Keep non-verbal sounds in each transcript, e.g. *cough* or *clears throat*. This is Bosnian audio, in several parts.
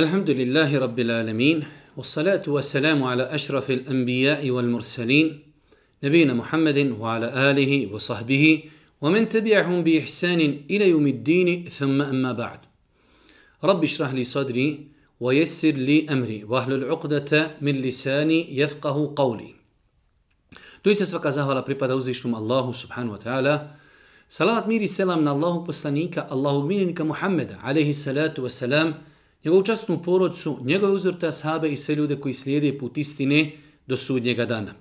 الحمد لله رب العالمين والصلاة والسلام على أشرف الأنبياء والمرسلين نبينا محمد وعلى آله وصحبه ومن تبعهم بإحسان إلى يوم الدين ثم أما بعد رب اشرح لي صدري ويسر لي أمري واهل العقدة من لساني يفقه قولي Doista svaka zahvala pripada uzvišnom Allahu subhanahu wa ta'ala. Salavat mir i selam na Allahu poslanika, Allahu miljenika Muhammeda, alaihi njegovu častnu porodcu, njegove uzvrte ashabe i sve ljude koji slijede put istine do sudnjega dana.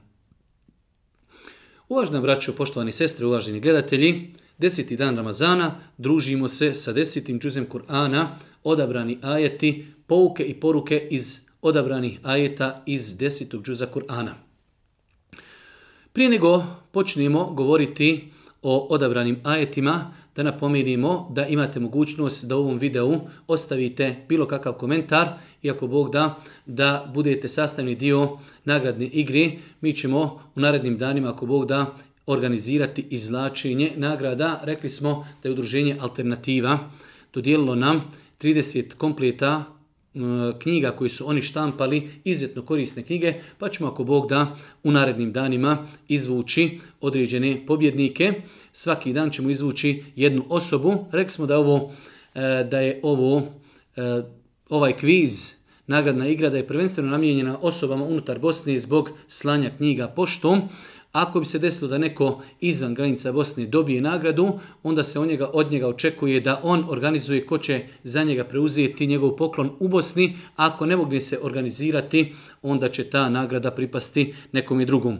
Uvažna braćo, poštovani sestre, uvaženi gledatelji, deseti dan Ramazana, družimo se sa desetim džuzem Kur'ana, odabrani ajeti, pouke i poruke iz odabranih ajeta iz desetog džuza Kur'ana. Prije nego počnemo govoriti o odabranim ajetima, da napomenimo da imate mogućnost da u ovom videu ostavite bilo kakav komentar i ako Bog da, da budete sastavni dio nagradne igre. Mi ćemo u narednim danima, ako Bog da, organizirati izlačenje nagrada. Rekli smo da je udruženje Alternativa dodijelilo nam 30 kompleta knjiga koji su oni štampali, izuzetno korisne knjige, pa ćemo ako Bog da u narednim danima izvući određene pobjednike. Svaki dan ćemo izvući jednu osobu. Rekli smo da, ovo, e, da je ovo e, ovaj kviz nagradna igra da je prvenstveno namijenjena osobama unutar Bosne zbog slanja knjiga poštom. Ako bi se desilo da neko izvan granica Bosne dobije nagradu, onda se od njega, od njega očekuje da on organizuje ko će za njega preuzeti njegov poklon u Bosni. Ako ne mogne se organizirati, onda će ta nagrada pripasti nekom i drugom.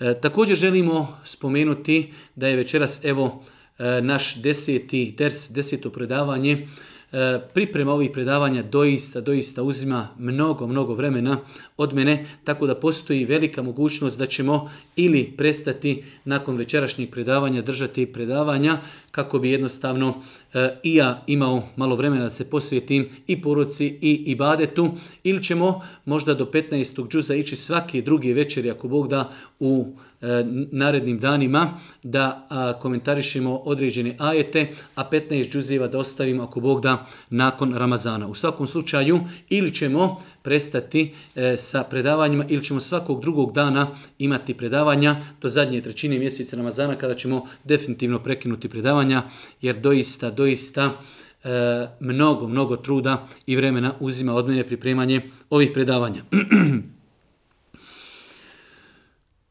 E, također želimo spomenuti da je večeras evo e, naš deseti ders, deseto predavanje, E, priprema ovih predavanja doista, doista uzima mnogo, mnogo vremena od mene, tako da postoji velika mogućnost da ćemo ili prestati nakon večerašnjih predavanja držati predavanja kako bi jednostavno e, i ja imao malo vremena da se posvetim i poruci i ibadetu ili ćemo možda do 15. džuza ići svaki drugi večer ako Bog da u E, narednim danima da komentarišemo određene ajete, a 15 džuzeva da ostavimo ako Bog da nakon Ramazana. U svakom slučaju ili ćemo prestati e, sa predavanjima ili ćemo svakog drugog dana imati predavanja do zadnje trećine mjeseca Ramazana kada ćemo definitivno prekinuti predavanja jer doista, doista e, mnogo, mnogo truda i vremena uzima od mene pripremanje ovih predavanja. *clears throat*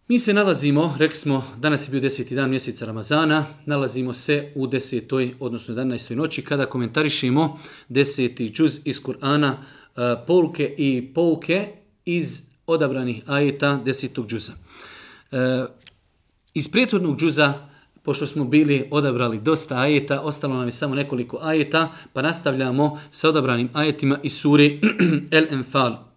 Mi se nalazimo, rekli smo, danas je bio deseti dan mjeseca Ramazana, nalazimo se u desetoj, odnosno 11. noći, kada komentarišemo deseti džuz iz Kur'ana, e, poruke i pouke iz odabranih ajeta desetog džuza. E, iz prijethodnog džuza, pošto smo bili odabrali dosta ajeta, ostalo nam je samo nekoliko ajeta, pa nastavljamo sa odabranim ajetima iz suri *clears throat* El Enfal.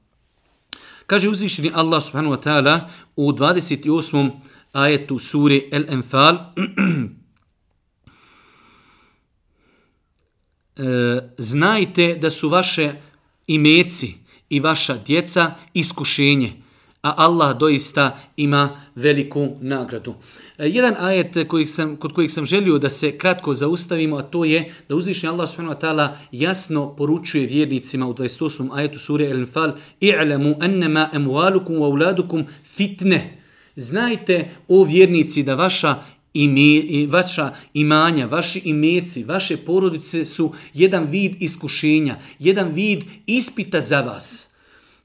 Kaže uzvišeni Allah subhanahu wa ta'ala u 28. ajetu suri El Enfal *clears throat* e, znajte da su vaše imeci i vaša djeca iskušenje a Allah doista ima veliku nagradu. E, jedan ajet e, kojih sam, kod kojih sam želio da se kratko zaustavimo, a to je da uzvišnji Allah subhanahu wa ta'ala jasno poručuje vjernicima u 28. ajetu sure Al-Anfal i'lamu annama amwalukum wa auladukum fitne. Znajte o vjernici da vaša ime, vaša imanja, vaši imeci, vaše porodice su jedan vid iskušenja, jedan vid ispita za vas.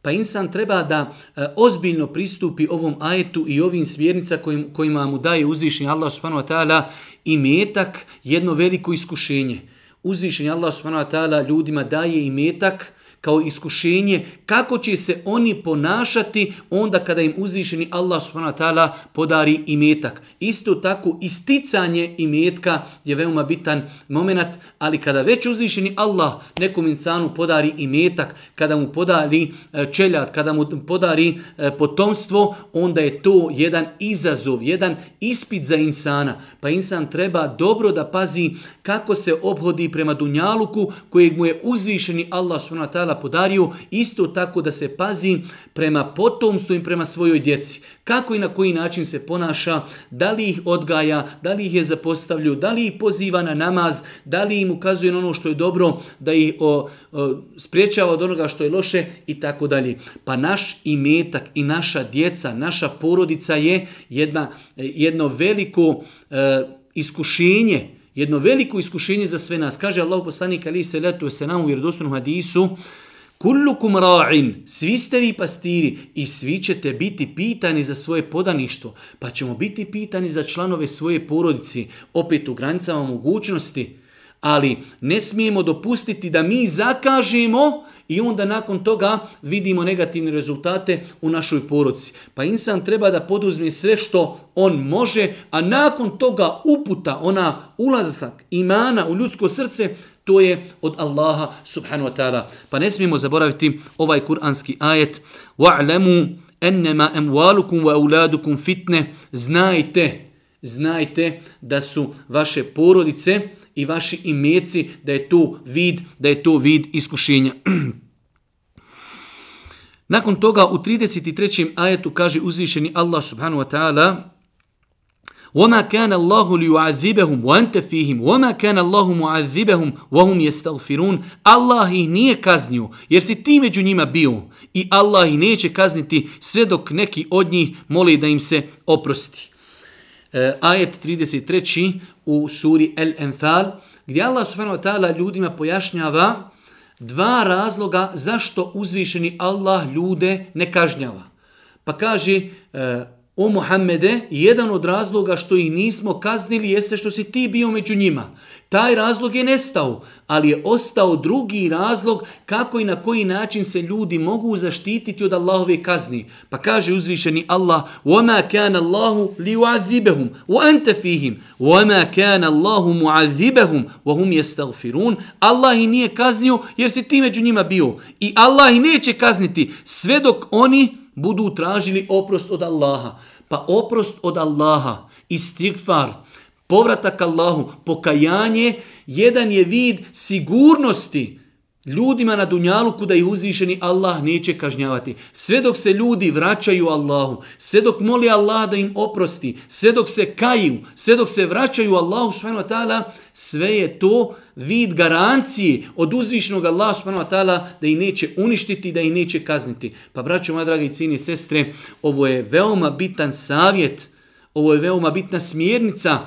Pa insan treba da e, ozbiljno pristupi ovom ajetu i ovim smjernica kojim, kojima mu daje uzvišenje Allah subhanahu wa ta'ala i metak jedno veliko iskušenje. Uzvišenje Allah subhanahu wa ta'ala ljudima daje i metak kao iskušenje kako će se oni ponašati onda kada im uzvišeni Allah subhanahu wa ta'ala podari imetak. Isto tako isticanje imetka je veoma bitan moment, ali kada već uzvišeni Allah nekom insanu podari imetak, kada mu podari e, čeljat, kada mu podari e, potomstvo, onda je to jedan izazov, jedan ispit za insana. Pa insan treba dobro da pazi kako se obhodi prema dunjaluku kojeg mu je uzvišeni Allah subhanahu wa ta'ala ta'ala podario, isto tako da se pazi prema potomstvu i prema svojoj djeci. Kako i na koji način se ponaša, da li ih odgaja, da li ih je zapostavlju, da li ih poziva na namaz, da li im ukazuje na ono što je dobro, da ih o, o, spriječava od onoga što je loše i tako dalje. Pa naš imetak i naša djeca, naša porodica je jedna, jedno veliko e, iskušenje, jedno veliko iskušenje za sve nas. Kaže Allah poslanik ali se letu se nam u vjerodostojnom hadisu Kullukum ra'in, svi ste vi pastiri i svi ćete biti pitani za svoje podaništvo, pa ćemo biti pitani za članove svoje porodice, opet u granicama mogućnosti ali ne smijemo dopustiti da mi zakažemo i onda nakon toga vidimo negativne rezultate u našoj porodici. Pa insan treba da poduzme sve što on može, a nakon toga uputa, ona ulazak imana u ljudsko srce, to je od Allaha subhanahu wa ta'ala. Pa ne smijemo zaboraviti ovaj kuranski ajet. Wa'lamu ennema emwalukum wa auladukum fitne. Znajte, znajte da su vaše porodice, i vaši imeci da je to vid, da je to vid iskušenja. *clears throat* Nakon toga u 33. ajetu kaže uzvišeni Allah subhanahu wa ta'ala وَمَا كَانَ اللَّهُ لِيُعَذِّبَهُمْ وَأَنْتَ فِيهِمْ وَمَا كَانَ اللَّهُ مُعَذِّبَهُمْ وَهُمْ يَسْتَغْفِرُونَ Allah ih nije kaznio jer si ti među njima bio i Allah ih neće kazniti sve dok neki od njih moli da im se oprosti. E, ajet 33. u suri El Enfal, gdje Allah subhanahu wa ta'ala ljudima pojašnjava dva razloga zašto uzvišeni Allah ljude ne kažnjava. Pa kaže, e, O Muhammede, jedan od razloga što i nismo kaznili jeste što si ti bio među njima. Taj razlog je nestao, ali je ostao drugi razlog kako i na koji način se ljudi mogu zaštititi od Allahove kazni. Pa kaže uzvišeni Allah: "Wama kana Allahu liyu'adhibahum wa anta fihim. Wama kana Allahu mu'adhibahum wa hum yastaghfirun." Allah ih nije kaznio jer si ti među njima bio i Allah ih neće kazniti sve dok oni budu tražili oprost od Allaha. Pa oprost od Allaha, istigfar, povratak Allahu, pokajanje, jedan je vid sigurnosti ljudima na Dunjaluku da ih uzvišeni Allah neće kažnjavati. Sve dok se ljudi vraćaju Allahu, sve dok moli Allah da im oprosti, sve dok se kaju, sve dok se vraćaju Allahu sve je to vid garancije od uzvišenog Allaha subhanahu wa ta'ala da ih neće uništiti, da ih neće kazniti. Pa braćo moja dragi cijeni sestre, ovo je veoma bitan savjet, ovo je veoma bitna smjernica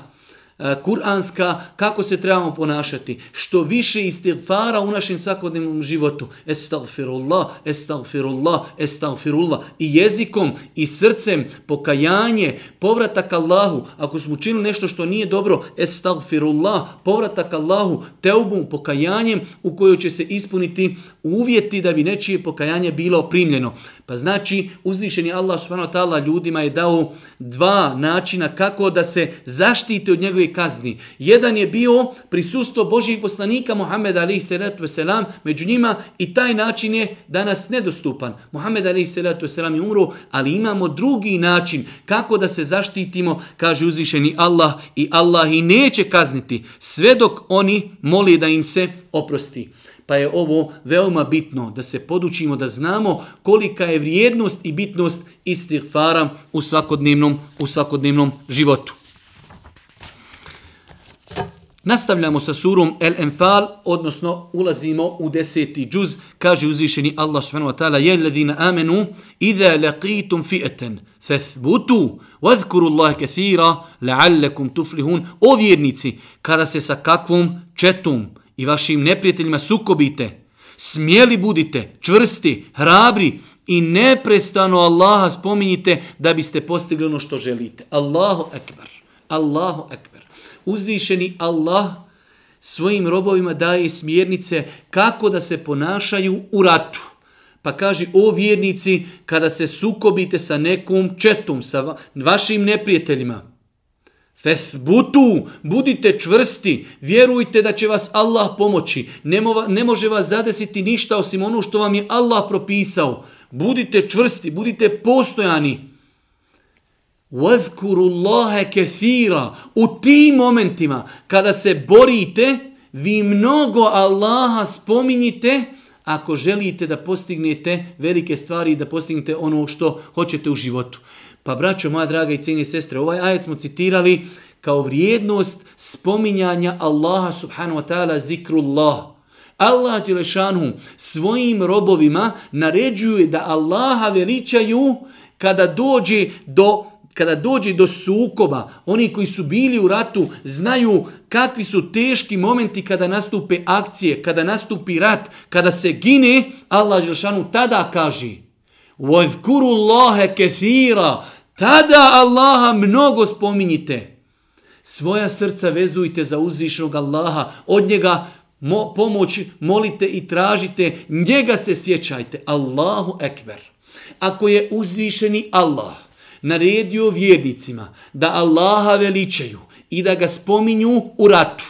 E, kuranska, kako se trebamo ponašati. Što više istighfara u našem svakodnevnom životu. Estagfirullah, estagfirullah, estagfirullah. I jezikom, i srcem, pokajanje, povratak Allahu. Ako smo učinili nešto što nije dobro, estagfirullah, povratak Allahu, teubom, pokajanjem u kojoj će se ispuniti uvjeti da bi nečije pokajanje bilo primljeno. Pa znači, uzvišeni Allah subhanahu wa ta'ala ljudima je dao dva načina kako da se zaštite od njegove kazni. Jedan je bio prisustvo Božih poslanika Muhammed alaihi salatu wasalam među njima i taj način je danas nedostupan. Muhammed alaihi salatu wasalam je umro, ali imamo drugi način kako da se zaštitimo, kaže uzvišeni Allah i Allah i neće kazniti sve dok oni moli da im se oprosti. Pa je ovo veoma bitno da se podučimo da znamo kolika je vrijednost i bitnost istighfara u svakodnevnom, u svakodnevnom životu. Nastavljamo sa surom El Enfal, odnosno ulazimo u deseti džuz. Kaže uzvišeni Allah subhanahu wa ta'ala, je ladina amenu, idha laqitum fi'eten, fathbutu, wadhkuru Allah kathira, la'allakum tuflihun. O vjernici, kada se sa kakvom četom, i vašim neprijateljima sukobite, smjeli budite, čvrsti, hrabri i neprestano Allaha spominjite da biste postigli ono što želite. Allahu ekber. Allahu ekber. Uzvišeni Allah svojim robovima daje smjernice kako da se ponašaju u ratu. Pa kaže, o vjernici, kada se sukobite sa nekom četom, sa vašim neprijateljima, Fethbutu, budite čvrsti, vjerujte da će vas Allah pomoći. Ne, ne može vas zadesiti ništa osim ono što vam je Allah propisao. Budite čvrsti, budite postojani. Wadhkurullaha kethira. U tim momentima kada se borite, vi mnogo Allaha spominjite, ako želite da postignete velike stvari i da postignete ono što hoćete u životu. Pa braćo, moja draga i cijeni sestre, ovaj ajet smo citirali kao vrijednost spominjanja Allaha subhanahu wa ta'ala zikrullah. Allah Đelešanu svojim robovima naređuje da Allaha veličaju kada dođe do kada dođe do sukoba, oni koji su bili u ratu znaju kakvi su teški momenti kada nastupe akcije, kada nastupi rat, kada se gine, Allah Đelšanu tada kaže وَذْكُرُ اللَّهَ كَثِيرًا Tada Allaha mnogo spominjite. Svoja srca vezujte za uzvišnog Allaha, od njega mo pomoć molite i tražite, njega se sjećajte. Allahu ekber. Ako je uzvišeni Allah naredio vjernicima da Allaha veličaju i da ga spominju u ratu,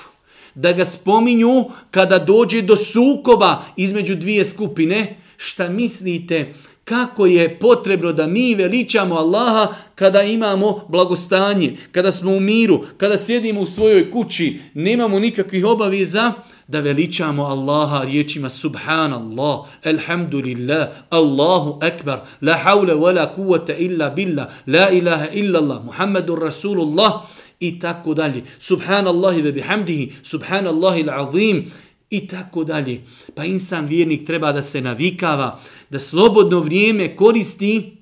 da ga spominju kada dođe do sukoba između dvije skupine, šta mislite kako je potrebno da mi veličamo Allaha kada imamo blagostanje, kada smo u miru, kada sjedimo u svojoj kući, nemamo nikakvih obaveza, da veličamo Allaha riječima subhanallah, alhamdulillah, Allahu Ekber, la hawla wa la kuvata illa billah, la ilaha illa Allah, Muhammadur Rasulullah i tako dalje. Subhanallahi ve bihamdihi, subhanallahi l'azim i tako dalje. Pa insan vjernik treba da se navikava, da slobodno vrijeme koristi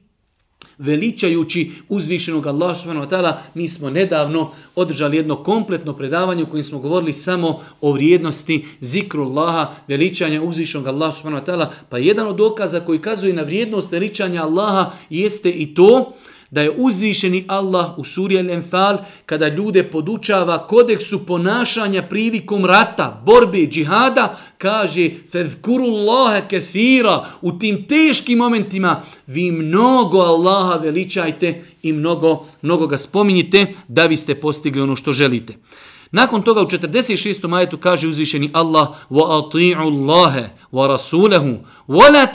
veličajući uzvišenog Allah subhanahu wa ta'ala, mi smo nedavno održali jedno kompletno predavanje u kojem smo govorili samo o vrijednosti zikrullaha, veličanja uzvišenog Allah subhanahu wa ta'ala, pa jedan od dokaza koji kazuje na vrijednost veličanja Allaha jeste i to da je uzvišeni Allah u suri Al-Enfal kada ljude podučava kodeksu ponašanja prilikom rata, borbe, džihada, kaže fezkurullaha kathira u tim teškim momentima vi mnogo Allaha veličajte i mnogo, mnogo ga spominjite da biste postigli ono što želite. Nakon toga u 46. majetu kaže uzvišeni Allah wa ati'u Allahe wa rasulehu wa la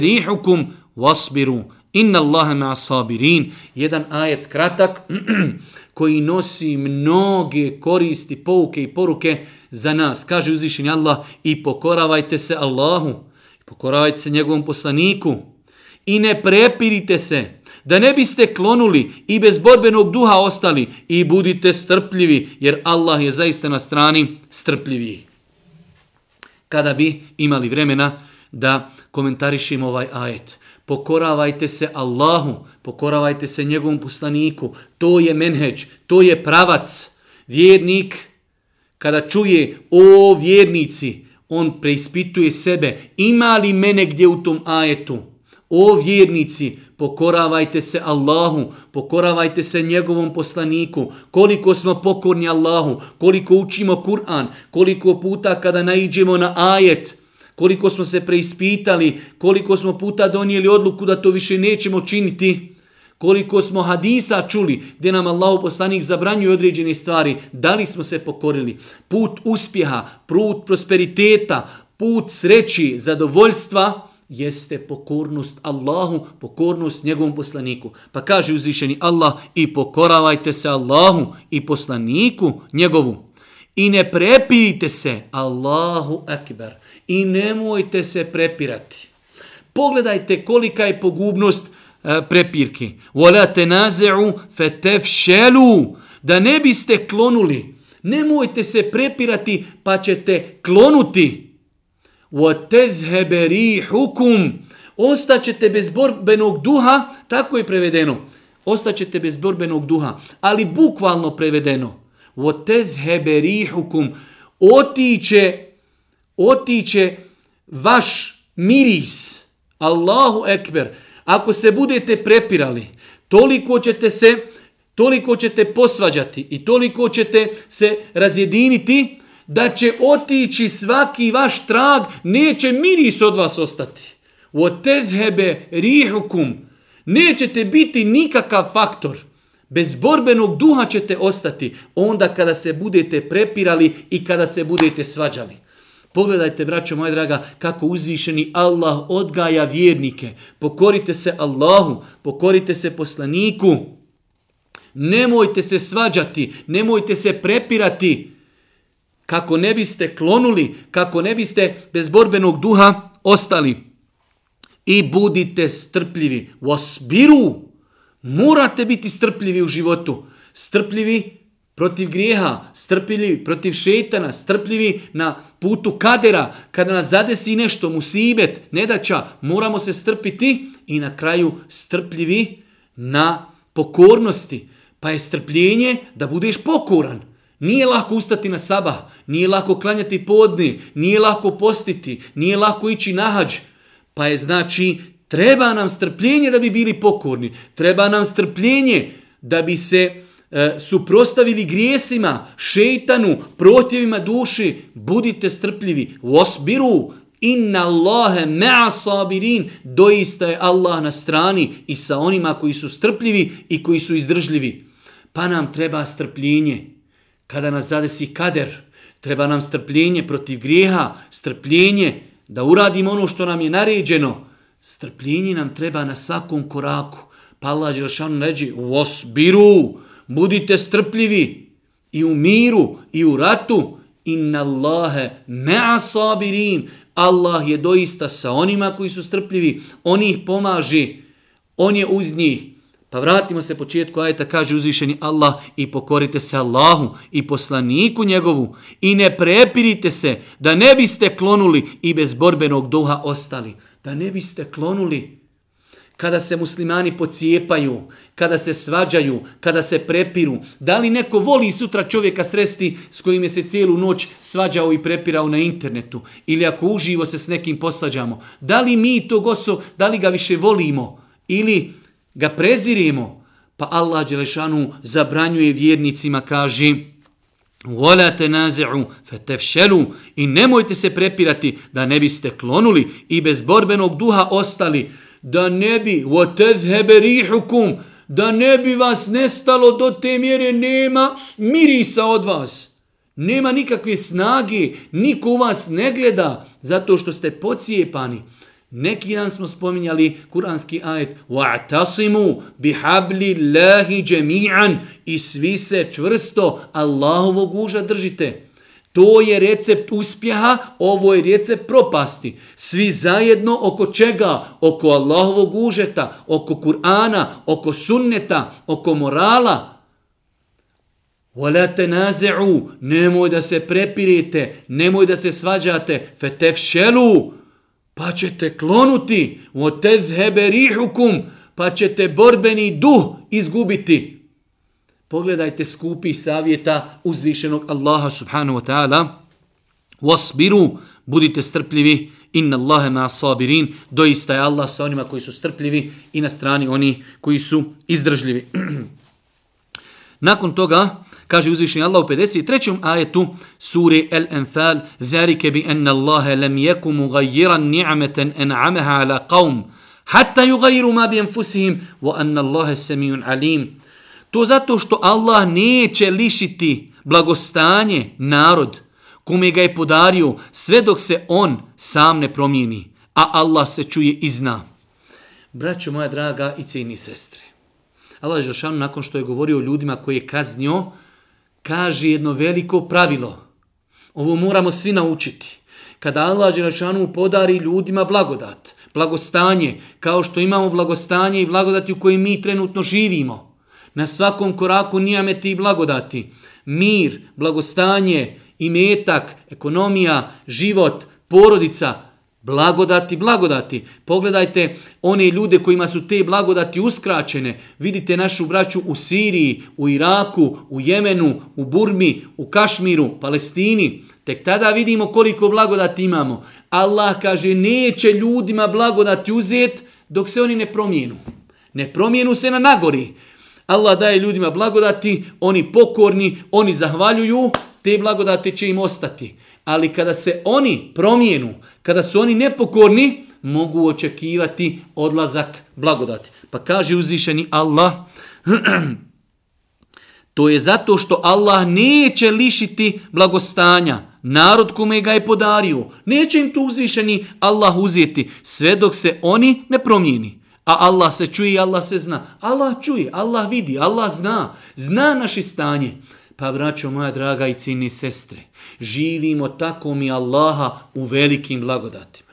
rihukum wasbiru inna Allaha ma sabirin. Jedan ajet kratak *clears throat* koji nosi mnoge koristi pouke i poruke za nas. Kaže uzvišeni Allah i pokoravajte se Allahu pokoravajte se njegovom poslaniku. I ne prepirite se da ne biste klonuli i bez borbenog duha ostali i budite strpljivi jer Allah je zaista na strani strpljivih. kada bi imali vremena da komentarišimo ovaj ajet pokoravajte se Allahu, pokoravajte se njegovom poslaniku. To je menheđ, to je pravac. Vjernik, kada čuje o vjernici, on preispituje sebe. Ima li mene gdje u tom ajetu? O vjernici, pokoravajte se Allahu, pokoravajte se njegovom poslaniku. Koliko smo pokorni Allahu, koliko učimo Kur'an, koliko puta kada naiđemo na ajet, koliko smo se preispitali, koliko smo puta donijeli odluku da to više nećemo činiti, koliko smo hadisa čuli gdje nam Allah poslanik zabranjuje određene stvari, da li smo se pokorili. Put uspjeha, put prosperiteta, put sreći, zadovoljstva, jeste pokornost Allahu, pokornost njegovom poslaniku. Pa kaže uzvišeni Allah i pokoravajte se Allahu i poslaniku njegovu. I ne prepirite se Allahu akbar i nemojte se prepirati. Pogledajte kolika je pogubnost e, prepirke. Wala tenaze'u fetefšelu. Da ne biste klonuli. Nemojte se prepirati pa ćete klonuti. Wa tezhebe rihukum. Ostaćete bez borbenog duha. Tako je prevedeno. Ostaćete bez borbenog duha. Ali bukvalno prevedeno. Wa tezhebe rihukum. Otiće otiće vaš miris. Allahu ekber. Ako se budete prepirali, toliko ćete se toliko ćete posvađati i toliko ćete se razjediniti da će otići svaki vaš trag, neće miris od vas ostati. U tezhebe rihukum. Nećete biti nikakav faktor. Bez borbenog duha ćete ostati onda kada se budete prepirali i kada se budete svađali. Pogledajte, braćo moja draga, kako uzvišeni Allah odgaja vjernike. Pokorite se Allahu, pokorite se poslaniku. Nemojte se svađati, nemojte se prepirati. kako ne biste klonuli, kako ne biste bez borbenog duha ostali. I budite strpljivi. Wasbiru. Morate biti strpljivi u životu. Strpljivi protiv grijeha, strpljivi protiv šetana, strpljivi na putu kadera, kada nas zadesi nešto, musibet, nedaća, moramo se strpiti i na kraju strpljivi na pokornosti. Pa je strpljenje da budeš pokoran. Nije lako ustati na sabah, nije lako klanjati podni, nije lako postiti, nije lako ići na hađ. Pa je znači, treba nam strpljenje da bi bili pokorni, treba nam strpljenje da bi se e, suprostavili grijesima, šeitanu, protjevima duši, budite strpljivi, osbiru, inna Allahe ma'a sabirin, doista je Allah na strani i sa onima koji su strpljivi i koji su izdržljivi. Pa nam treba strpljenje. Kada nas zadesi kader, treba nam strpljenje protiv grijeha, strpljenje da uradimo ono što nam je naređeno. Strpljenje nam treba na svakom koraku. Pa Allah Đelšanu ređe, osbiru, budite strpljivi i u miru i u ratu. Inna Allahe ma'a sabirin. Allah je doista sa onima koji su strpljivi. On ih pomaže. On je uz njih. Pa vratimo se početku ajeta, kaže uzvišeni Allah i pokorite se Allahu i poslaniku njegovu i ne prepirite se da ne biste klonuli i bez borbenog duha ostali. Da ne biste klonuli kada se muslimani pocijepaju, kada se svađaju, kada se prepiru. Da li neko voli sutra čovjeka sresti s kojim je se cijelu noć svađao i prepirao na internetu? Ili ako uživo se s nekim posađamo? Da li mi to goso, da li ga više volimo? Ili ga prezirimo? Pa Allah Đelešanu zabranjuje vjernicima, kaže وَلَا تَنَازِعُوا فَتَفْشَلُوا I nemojte se prepirati da ne biste klonuli i bez borbenog duha ostali da ne bi وَتَذْهَبَ رِيحُكُمْ da ne bi vas nestalo do te mjere nema mirisa od vas. Nema nikakve snage, niko u vas ne gleda zato što ste pocijepani. Neki dan smo spominjali kuranski ajet وَعْتَصِمُوا بِحَبْلِ اللَّهِ جَمِيعًا i svi se čvrsto Allahovog uža držite. To je recept uspjeha, ovo je recept propasti. Svi zajedno oko čega? Oko Allahovog užeta, oko Kur'ana, oko sunneta, oko morala. Wala tanazu, nemoj da se prepirite, nemoj da se svađate, fetefshelu, pa ćete klonuti, wa tadhhabu rihukum, pa ćete borbeni duh izgubiti. Pogledajte skupi savjeta uzvišenog Allaha subhanahu wa ta'ala. Wasbiru, budite strpljivi. Inna Allahe ma sabirin. Doista je Allah sa onima koji su strpljivi i na strani oni koji su izdržljivi. *clears throat* Nakon toga, kaže uzvišeni Allah u 53. ajetu suri Al-Anfal, "Zalika bi enna Allahe lam jeku mugajiran ni'ameten an'amaha ala qavm, hatta yughayyiru ma bi enfusihim, wa enna Allahe semijun alim. To zato što Allah neće lišiti blagostanje narod kome ga je podario sve dok se on sam ne promijeni, a Allah se čuje i zna. Braćo moja draga i cijeni sestre, Allah Žešanu nakon što je govorio ljudima koje je kaznio, kaže jedno veliko pravilo. Ovo moramo svi naučiti. Kada Allah Žešanu podari ljudima blagodat, blagostanje, kao što imamo blagostanje i blagodati u kojoj mi trenutno živimo, na svakom koraku nijameti i blagodati, mir, blagostanje, imetak, ekonomija, život, porodica, blagodati, blagodati. Pogledajte one ljude kojima su te blagodati uskraćene. Vidite našu braću u Siriji, u Iraku, u Jemenu, u Burmi, u Kašmiru, Palestini. Tek tada vidimo koliko blagodati imamo. Allah kaže neće ljudima blagodati uzet dok se oni ne promijenu. Ne promijenu se na nagori. Allah daje ljudima blagodati, oni pokorni, oni zahvaljuju, te blagodati će im ostati. Ali kada se oni promijenu, kada su oni nepokorni, mogu očekivati odlazak blagodati. Pa kaže uzvišeni Allah, *clears throat* to je zato što Allah neće lišiti blagostanja narod kome ga je podario. Neće im to uzvišeni Allah uzeti sve dok se oni ne promijeni. A Allah se čuje i Allah se zna. Allah čuje, Allah vidi, Allah zna. Zna naše stanje. Pa braćo moja draga i cijeni sestre, živimo tako mi Allaha u velikim blagodatima.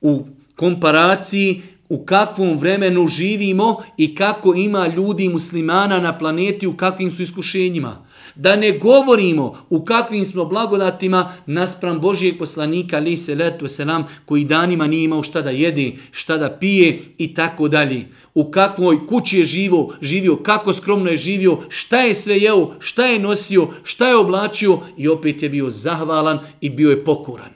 U komparaciji u kakvom vremenu živimo i kako ima ljudi muslimana na planeti, u kakvim su iskušenjima. Da ne govorimo u kakvim smo blagodatima naspram Božijeg poslanika, ali se letu selam, koji danima nije imao šta da jede, šta da pije i tako dalje. U kakvoj kući je živo, živio, kako skromno je živio, šta je sve jeo, šta je nosio, šta je oblačio i opet je bio zahvalan i bio je pokoran.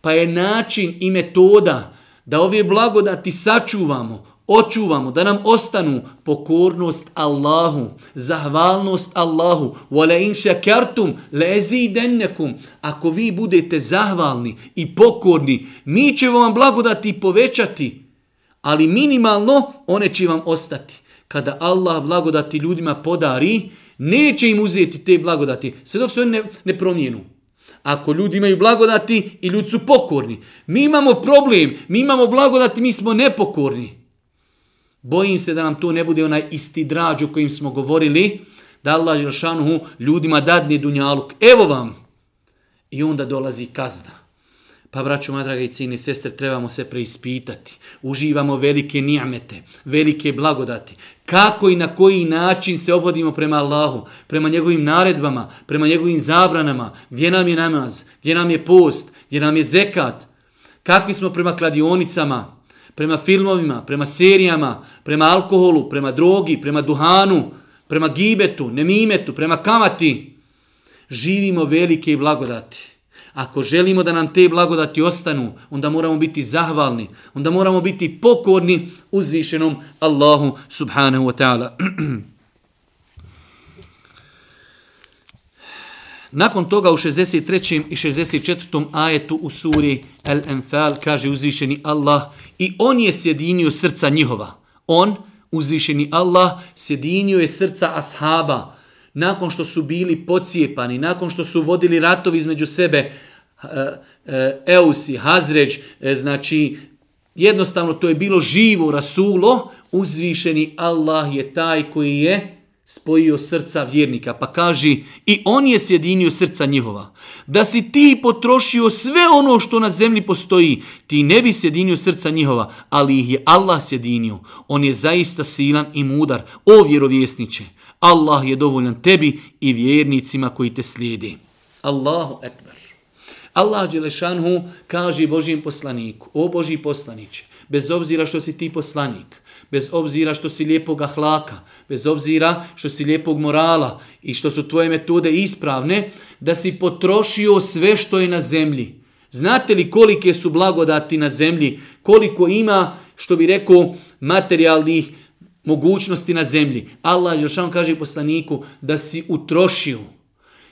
Pa je način i metoda da ove blagodati sačuvamo, očuvamo, da nam ostanu pokornost Allahu, zahvalnost Allahu, wala in shakartum lazidannakum. Ako vi budete zahvalni i pokorni, mi ćemo vam blagodati povećati, ali minimalno one će vam ostati. Kada Allah blagodati ljudima podari, neće im uzeti te blagodati, sve dok se oni ne, ne promijenu. Ako ljudi imaju blagodati i ljudi su pokorni. Mi imamo problem, mi imamo blagodati, mi smo nepokorni. Bojim se da nam to ne bude onaj isti drađ o kojim smo govorili, da Allah Želšanuhu ljudima dadne dunjaluk. Evo vam! I onda dolazi kazna. Pa, braću, moja draga i cijene sestre, trebamo se preispitati. Uživamo velike nijamete, velike blagodati. Kako i na koji način se obodimo prema Allahu, prema njegovim naredbama, prema njegovim zabranama, gdje nam je namaz, gdje nam je post, gdje nam je zekat, kakvi smo prema kladionicama, prema filmovima, prema serijama, prema alkoholu, prema drogi, prema duhanu, prema gibetu, nemimetu, prema kamati. Živimo velike blagodati. Ako želimo da nam te blagodati ostanu, onda moramo biti zahvalni, onda moramo biti pokorni uzvišenom Allahu subhanahu wa ta'ala. *clears throat* Nakon toga u 63. i 64. ajetu u suri Al-Anfal kaže uzvišeni Allah i on je sjedinio srca njihova. On, uzvišeni Allah, sjedinio je srca ashaba, nakon što su bili pocijepani, nakon što su vodili ratovi između sebe, eh, eh, Eusi, Hazređ, eh, znači jednostavno to je bilo živo rasulo, uzvišeni Allah je taj koji je spojio srca vjernika, pa kaži i on je sjedinio srca njihova. Da si ti potrošio sve ono što na zemlji postoji, ti ne bi sjedinio srca njihova, ali ih je Allah sjedinio. On je zaista silan i mudar, o vjerovjesniće. Allah je dovoljan tebi i vjernicima koji te slijedi. Allahu ekber. Allah Đelešanhu kaže Božijem poslaniku, o Boži poslaniće, bez obzira što si ti poslanik, bez obzira što si lijepog ahlaka, bez obzira što si lijepog morala i što su tvoje metode ispravne, da si potrošio sve što je na zemlji. Znate li kolike su blagodati na zemlji, koliko ima, što bi rekao, materijalnih mogućnosti na zemlji. Allah Jošan kaže poslaniku da si utrošio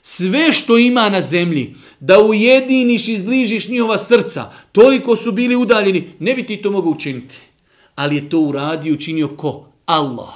sve što ima na zemlji, da ujediniš i zbližiš njihova srca, toliko su bili udaljeni, ne bi ti to mogu učiniti. Ali je to uradio učinio ko? Allah.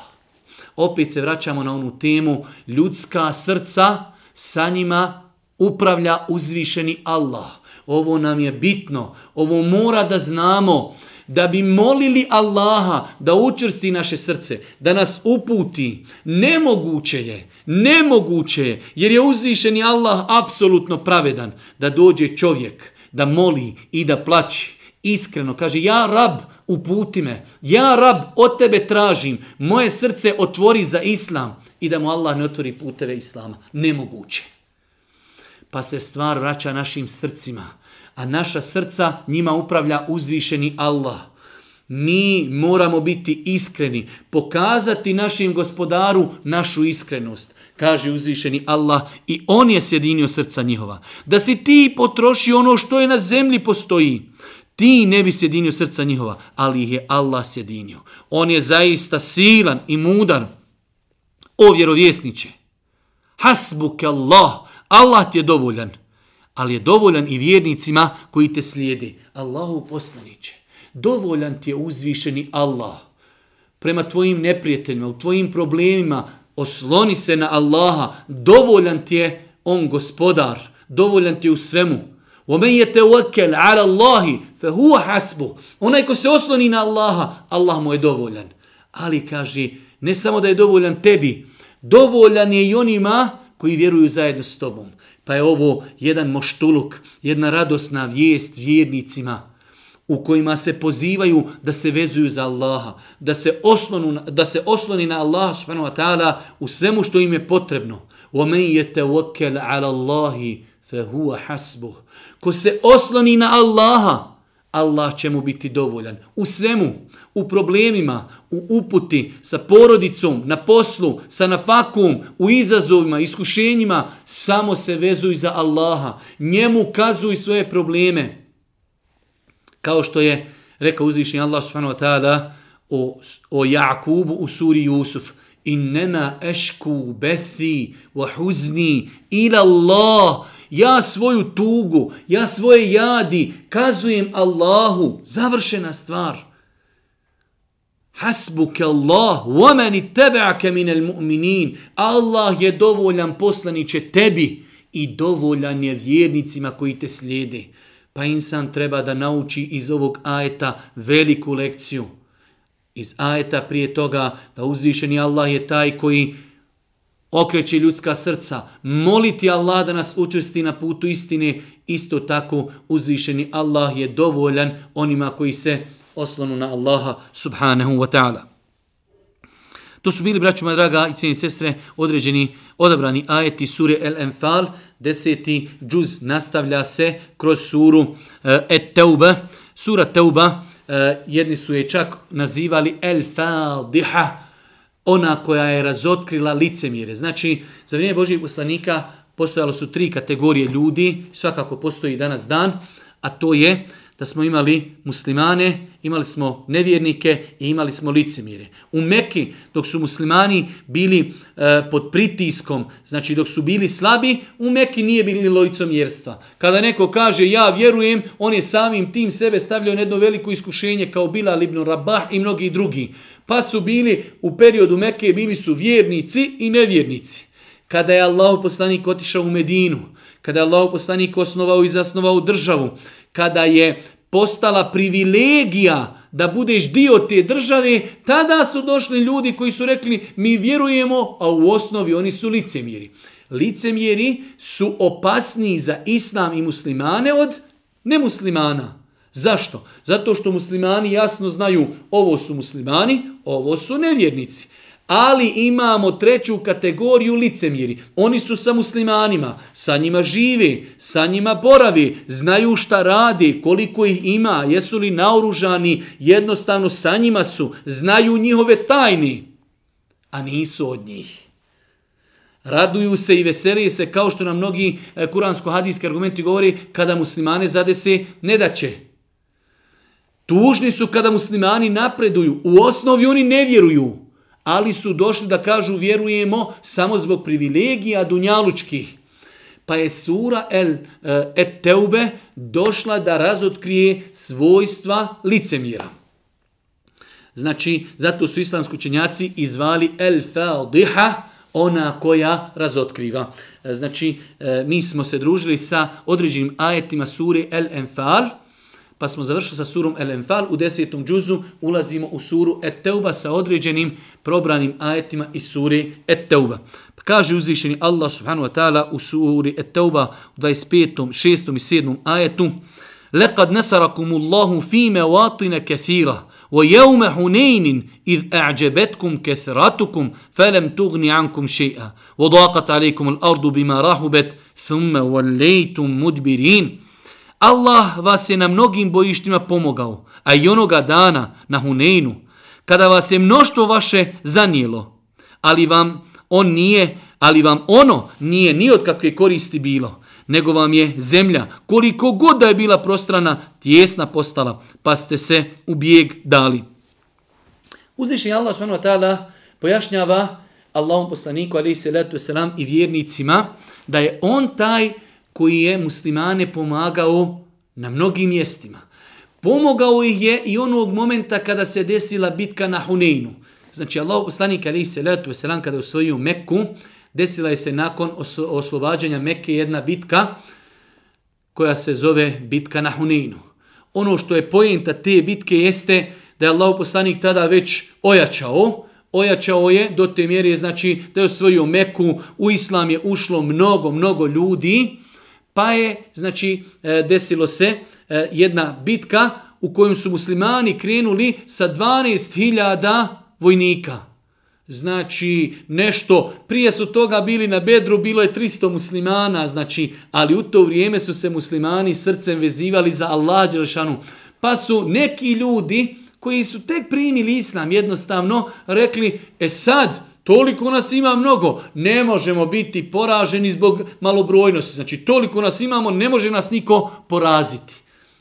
Opet se vraćamo na onu temu, ljudska srca, sa njima upravlja uzvišeni Allah. Ovo nam je bitno, ovo mora da znamo, da bi molili Allaha da učrsti naše srce, da nas uputi, nemoguće je, nemoguće je, jer je uzvišeni Allah apsolutno pravedan, da dođe čovjek, da moli i da plaći, iskreno, kaže, ja rab, uputi me, ja rab, od tebe tražim, moje srce otvori za islam i da mu Allah ne otvori puteve islama. Nemoguće. Pa se stvar vraća našim srcima, a naša srca njima upravlja uzvišeni Allah. Mi moramo biti iskreni, pokazati našim gospodaru našu iskrenost, kaže uzvišeni Allah i on je sjedinio srca njihova. Da si ti potroši ono što je na zemlji postoji, ti ne bi sjedinio srca njihova, ali ih je Allah sjedinio. On je zaista silan i mudar. O vjerovjesniće, hasbuke Allah, Allah ti je dovoljan ali je dovoljan i vjernicima koji te slijede. Allahu poslaniće, dovoljan ti je uzvišeni Allah. Prema tvojim neprijateljima, u tvojim problemima, osloni se na Allaha, dovoljan ti je on gospodar, dovoljan ti je u svemu. وَمَنْ يَتَوَكَّلْ عَلَى اللَّهِ فَهُوَ حَسْبُ Onaj ko se osloni na Allaha, Allah mu je dovoljan. Ali kaže, ne samo da je dovoljan tebi, dovoljan je i onima koji vjeruju zajedno s tobom. Pa je ovo jedan moštuluk, jedna radosna vijest vjernicima u kojima se pozivaju da se vezuju za Allaha, da se, oslonu, da se osloni na Allaha subhanahu wa ta'ala u svemu što im je potrebno. وَمَنْ يَتَوَكَّلْ عَلَى اللَّهِ فَهُوَ حَسْبُهُ Ko se osloni na Allaha, Allah će mu biti dovoljan. U svemu, u problemima, u uputi, sa porodicom, na poslu, sa nafakom, u izazovima, iskušenjima, samo se vezuj za Allaha. Njemu kazuj svoje probleme. Kao što je rekao uzvišnji Allah subhanahu wa ta'ala o, o Jakubu u suri Jusuf innema ešku bethi wa huzni ila Allah. Ja svoju tugu, ja svoje jadi kazujem Allahu. Završena stvar. Hasbuke Allah, wa meni tebe'ake minel mu'minin. Allah je dovoljan poslaniće tebi i dovoljan je vjernicima koji te slijede. Pa insan treba da nauči iz ovog ajeta veliku lekciju. Iz ajeta prije toga da uzvišeni Allah je taj koji okreće ljudska srca. Moliti Allah da nas učvrsti na putu istine. Isto tako uzvišeni Allah je dovoljan onima koji se oslonu na Allaha subhanahu wa ta'ala. To su bili, braću draga i cijeni sestre, određeni odabrani ajeti sure El Enfal. Deseti džuz nastavlja se kroz suru eh, uh, Et Teuba. Sura Teuba, E, jedni su je čak nazivali El Fadiha, ona koja je razotkrila licemjere. Znači, za vrijeme Božijeg poslanika postojalo su tri kategorije ljudi, svakako postoji danas dan, a to je da smo imali muslimane, imali smo nevjernike i imali smo licemire. U Mekki, dok su muslimani bili e, pod pritiskom, znači dok su bili slabi, u Mekki nije bili lojcomjerstva. Kada neko kaže ja vjerujem, on je samim tim sebe stavljao na jedno veliko iskušenje kao Bilal ibn Rabah i mnogi drugi. Pa su bili u periodu Mekke, bili su vjernici i nevjernici. Kada je Allah poslanik otišao u Medinu, kada je Allah poslanik osnovao i zasnovao državu, kada je postala privilegija da budeš dio te države, tada su došli ljudi koji su rekli mi vjerujemo, a u osnovi oni su licemjeri. Licemjeri su opasniji za islam i muslimane od nemuslimana. Zašto? Zato što muslimani jasno znaju ovo su muslimani, ovo su nevjernici. Ali imamo treću kategoriju licemjeri. Oni su sa muslimanima, sa njima žive, sa njima boravi, znaju šta radi, koliko ih ima, jesu li naoružani, jednostavno sa njima su, znaju njihove tajni, a nisu od njih. Raduju se i veselije se kao što nam mnogi eh, kuransko-hadijski argumenti govori kada muslimane zadese ne da će. Tužni su kada muslimani napreduju, u osnovi oni ne vjeruju ali su došli da kažu vjerujemo samo zbog privilegija dunjalučkih. Pa je sura El uh, Et Teube došla da razotkrije svojstva licemjera. Znači, zato su islamski učenjaci izvali El Fadiha, ona koja razotkriva. E, znači, e, mi smo se družili sa određenim ajetima sure El Enfal, pa smo završili sa surom El Enfal, u desetom džuzu ulazimo u suru Et Teuba sa određenim probranim ajetima iz suri Et Teuba. Pa kaže uzvišeni Allah subhanahu wa ta'ala u suri Et Teuba u 25. 6. i 7. ajetu لقد نصركم الله في مواطن كثيرة ويوم حنين إذ أعجبتكم كثرتكم فلم تغن عنكم شيئا وضاقت عليكم الأرض بما رحبت ثم وليتم مدبرين Allah vas je na mnogim bojištima pomogao, a i onoga dana na Huneinu, kada vas je mnoštvo vaše zanijelo, ali vam on nije, ali vam ono nije ni od kakve koristi bilo, nego vam je zemlja, koliko god da je bila prostrana, tjesna postala, pa ste se u bijeg dali. Uzvišnji Allah s.w.t. pojašnjava Allahom poslaniku alaihi salatu selam i vjernicima da je on taj koji je muslimane pomagao na mnogim mjestima. Pomogao ih je i onog momenta kada se desila bitka na Huneinu. Znači, Allah poslanik ali se letu veselam kada je osvojio Mekku, desila je se nakon oslobađanja Mekke jedna bitka koja se zove bitka na Huneinu. Ono što je pojenta te bitke jeste da je Allah poslanik tada već ojačao, ojačao je do te mjere, znači da je osvojio Meku, u Islam je ušlo mnogo, mnogo ljudi, pa je, znači, e, desilo se e, jedna bitka u kojoj su muslimani krenuli sa 12.000 vojnika. Znači, nešto, prije su toga bili na bedru, bilo je 300 muslimana, znači, ali u to vrijeme su se muslimani srcem vezivali za Allah Đelšanu. Pa su neki ljudi koji su tek primili islam jednostavno rekli, e sad, toliko nas ima mnogo, ne možemo biti poraženi zbog malobrojnosti. Znači, toliko nas imamo, ne može nas niko poraziti.